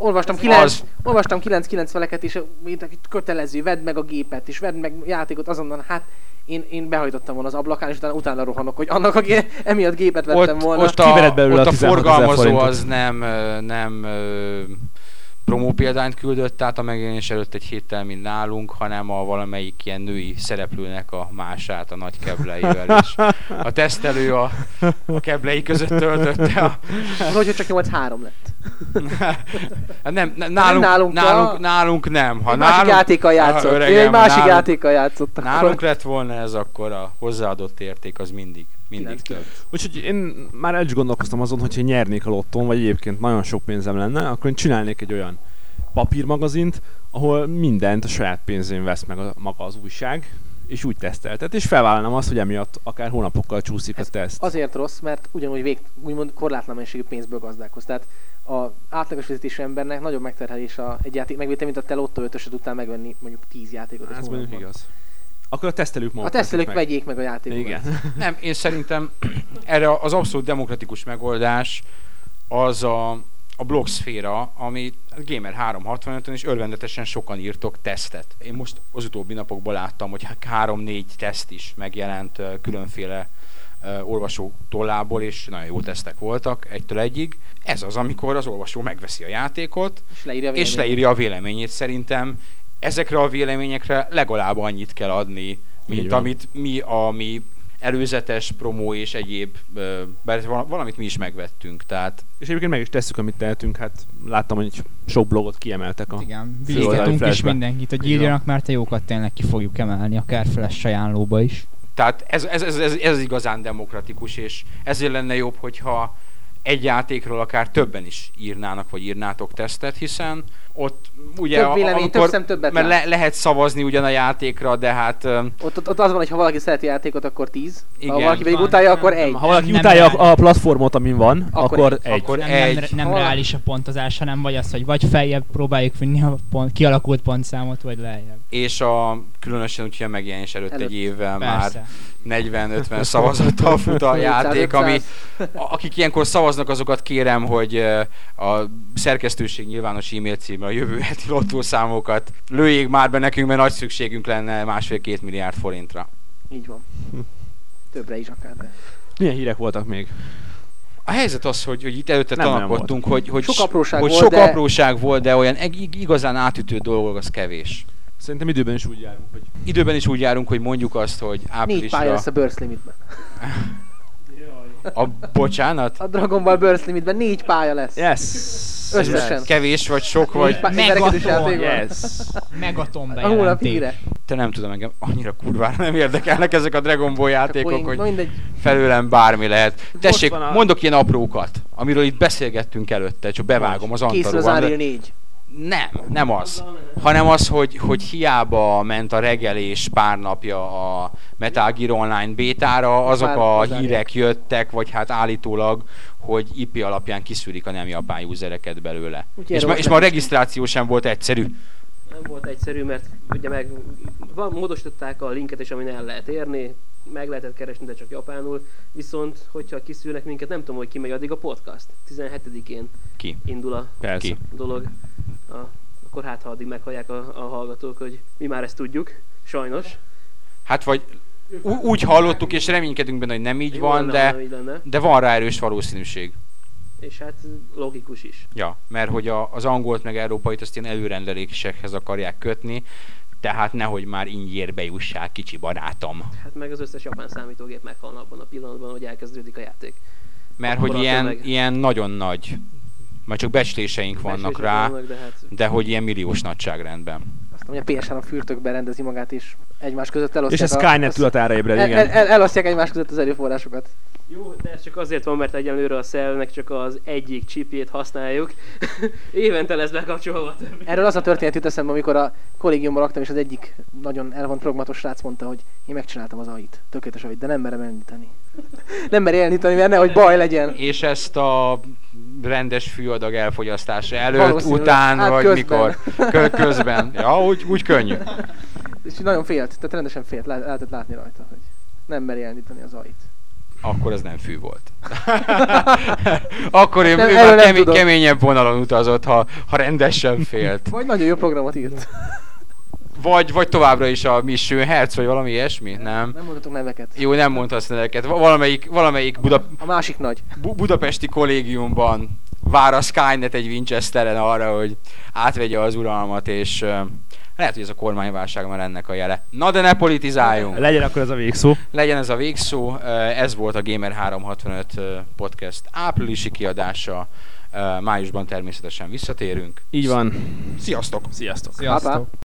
Olvastam Ez 9, az. olvastam 9-9 feleket, és kötelező, vedd meg a gépet, és vedd meg játékot azonnal, hát én, én behajtottam volna az ablakán, és utána, utána rohanok, hogy annak, aki emiatt gépet vettem ott, volna. ott a, belőle ott a a 16 000 forgalmazó az nem, nem promó példányt küldött, tehát a megjelenés előtt egy héttel, mint nálunk, hanem a valamelyik ilyen női szereplőnek a mását a nagy kebleivel, és a tesztelő a, a keblei között töltötte a, Hogy csak 8-3 lett. Hát nem, ne- nálunk, nálunk, nálunk, a- nálunk, nem. Ha egy másik nálunk, játékkal játszott. Öregem, egy másik nálunk- játékkal játszott. akkor. Nálunk lett volna ez, akkor a hozzáadott érték az mindig, mindig több. Úgyhogy én már el is gondolkoztam azon, hogyha nyernék a lottón, vagy egyébként nagyon sok pénzem lenne, akkor én csinálnék egy olyan papírmagazint, ahol mindent a saját pénzén vesz meg a, maga az újság, és úgy teszteltet, és felvállalnám azt, hogy emiatt akár hónapokkal csúszik a Ez teszt. Azért rossz, mert ugyanúgy vég, úgymond korlátlan mennyiségű pénzből gazdálkoz. Tehát a átlagos fizetésű embernek nagyobb megterhelés a, egy játék megvétel, mint a te Lotto 5 után megvenni mondjuk 10 játékot. Ez mondjuk igaz. Akkor a tesztelők A maguk tesztelők veszik meg. vegyék meg a játékokat. Igen. Nem, én szerintem erre az abszolút demokratikus megoldás az a, a blogszféra, ami Gamer 365-on és örvendetesen sokan írtok tesztet. Én most az utóbbi napokban láttam, hogy 3-4 teszt is megjelent különféle olvasó tollából, és nagyon jó tesztek voltak, egytől egyig. Ez az, amikor az olvasó megveszi a játékot, És leírja a és véleményét. leírja a véleményét. Szerintem ezekre a véleményekre legalább annyit kell adni, mint amit mi, ami előzetes promó és egyéb, bár val- valamit mi is megvettünk, tehát És egyébként meg is tesszük, amit tehetünk. Hát láttam, hogy sok blogot kiemeltek a... Igen, főoldali bíztatunk is mindenkit, hogy írjanak, mert a jókat tényleg ki fogjuk emelni, akár flash ajánlóba is. Tehát ez, ez, ez, ez, ez igazán demokratikus, és ezért lenne jobb, hogyha egy játékról akár többen is írnának, vagy írnátok tesztet, hiszen ott ugye... Több vélemény, több szem többet Mert le, lehet szavazni ugyan a játékra, de hát... Ott, ott, ott az van, hogy ha valaki szereti játékot, akkor 10. Igen. Ha valaki pedig utálja, akkor egy. Ha valaki Nem utálja a, a platformot, amin van, Akkor akkor, egy. Akkor nem, egy... nem, nem Ha- reális a pontozás, hanem vagy az, hogy vagy feljebb próbáljuk vinni a pont, kialakult pontszámot, vagy lejjebb. És a, különösen úgy, hogy a megjelenés előtt, Előtt. egy évvel már Persze. 40-50 szavazattal fut a 400, játék, ami 500. a- akik ilyenkor szavaznak, azokat kérem, hogy a szerkesztőség nyilvános e-mail címre a jövő heti lottószámokat lőjék már be nekünk, mert nagy szükségünk lenne másfél-két milliárd forintra. Így van. Többre is akár. De. Milyen hírek voltak még? A helyzet az, hogy, hogy itt előtte Nem tanakodtunk, hogy, hogy, Sok apróság hogy volt, sok de- apróság volt, de olyan ig- igazán átütő dolog az kevés. Szerintem időben is úgy járunk, hogy Időben is úgy járunk, hogy mondjuk azt, hogy Négy pálya áprilisra... lesz a Burst Limitben. A bocsánat? A Dragon Ball Burst Limitben négy pálya lesz. yes! Összesen. Kevés vagy sok vagy? Pá- Megaton. Yes! Megaton A hónap bejelentés. híre. Te nem tudom, engem annyira kurvára nem érdekelnek ezek a Dragon Ball játékok, hogy mindegy. felőlem bármi lehet. Tessék, a- mondok ilyen aprókat, amiről itt beszélgettünk előtte, csak bevágom az Készül az Antaróban. Unreal 4. Nem, nem az. Hanem az, hogy, hogy hiába ment a regelés pár napja a Metal Gear Online bétára, azok a hírek jöttek, vagy hát állítólag, hogy IP alapján kiszűrik a nem japán usereket belőle. Úgyhogy És ma, és ma a is- regisztráció sem volt egyszerű. Nem volt egyszerű, mert ugye meg van, módosították a linket is, amin el lehet érni, meg lehetett keresni, de csak japánul. Viszont, hogyha kiszűrnek minket, nem tudom, hogy ki megy addig a podcast. 17-én Ki? indul a Persze. Ki? dolog. A, akkor hát, ha addig meghallják a, a hallgatók, hogy mi már ezt tudjuk, sajnos. Hát vagy úgy hallottuk, és reménykedünk benne, hogy nem így Jó van, lenne, de, ha így lenne. de van rá erős valószínűség. És hát logikus is. Ja, mert hogy a, az angolt meg európait azt ilyen előrendelésekhez akarják kötni, tehát nehogy már ingyérbe jussák, kicsi barátom. Hát meg az összes japán számítógép meghalna abban a pillanatban, hogy elkezdődik a játék. Mert Akkor hogy ilyen, meg- ilyen nagyon nagy, majd csak becsléseink vannak Becslések rá, vannak, de hát de hogy ilyen milliós nagyságrendben. Aztán ugye a PS3 fürtökbe rendezi magát, és egymás között És elosztják. a Skynet tudatára ébred, el, el, igen. el, elosztják egymás között az erőforrásokat. Jó, de ez csak azért van, mert egyenlőre a Cellnek csak az egyik chipjét használjuk. Évente lesz bekapcsolva a többi. Erről az a történet jut eszembe, amikor a kollégiumban laktam, és az egyik nagyon elvont pragmatos srác mondta, hogy én megcsináltam az AI-t, tökéletes AI-t, de nem merem elindítani. nem mer elindítani, mert nehogy baj legyen. És ezt a rendes fűadag elfogyasztása előtt, után, Hát vagy közben. mikor? Kö- közben. Ja, úgy, úgy könnyű. És nagyon félt, tehát rendesen félt, Lá- lehetett látni rajta, hogy nem meri elindítani az AI-t. Akkor ez nem fű volt. Akkor ő, Nem, ő már nem kemé- tudok. keményebb vonalon utazott, ha, ha rendesen félt. Vagy nagyon jó programot írt. Vagy, vagy továbbra is a Mission Hertz, vagy valami ilyesmi, nem? Nem mondhatunk neveket. Jó, nem mondhasz neveket. Va- Valamelyik, valamelyik Buda, A másik nagy. Bu- budapesti kollégiumban vár a Skynet egy Winchesteren arra, hogy átvegye az uralmat, és uh, lehet, hogy ez a kormányválság már ennek a jele. Na de ne politizáljunk! Legyen akkor ez a végszó. Legyen ez a végszó, Uh, ez volt a Gamer 365 uh, podcast áprilisi kiadása. Uh, Májusban természetesen visszatérünk. Így van. Sziasztok! Sziasztok. Sziasztok. Pá.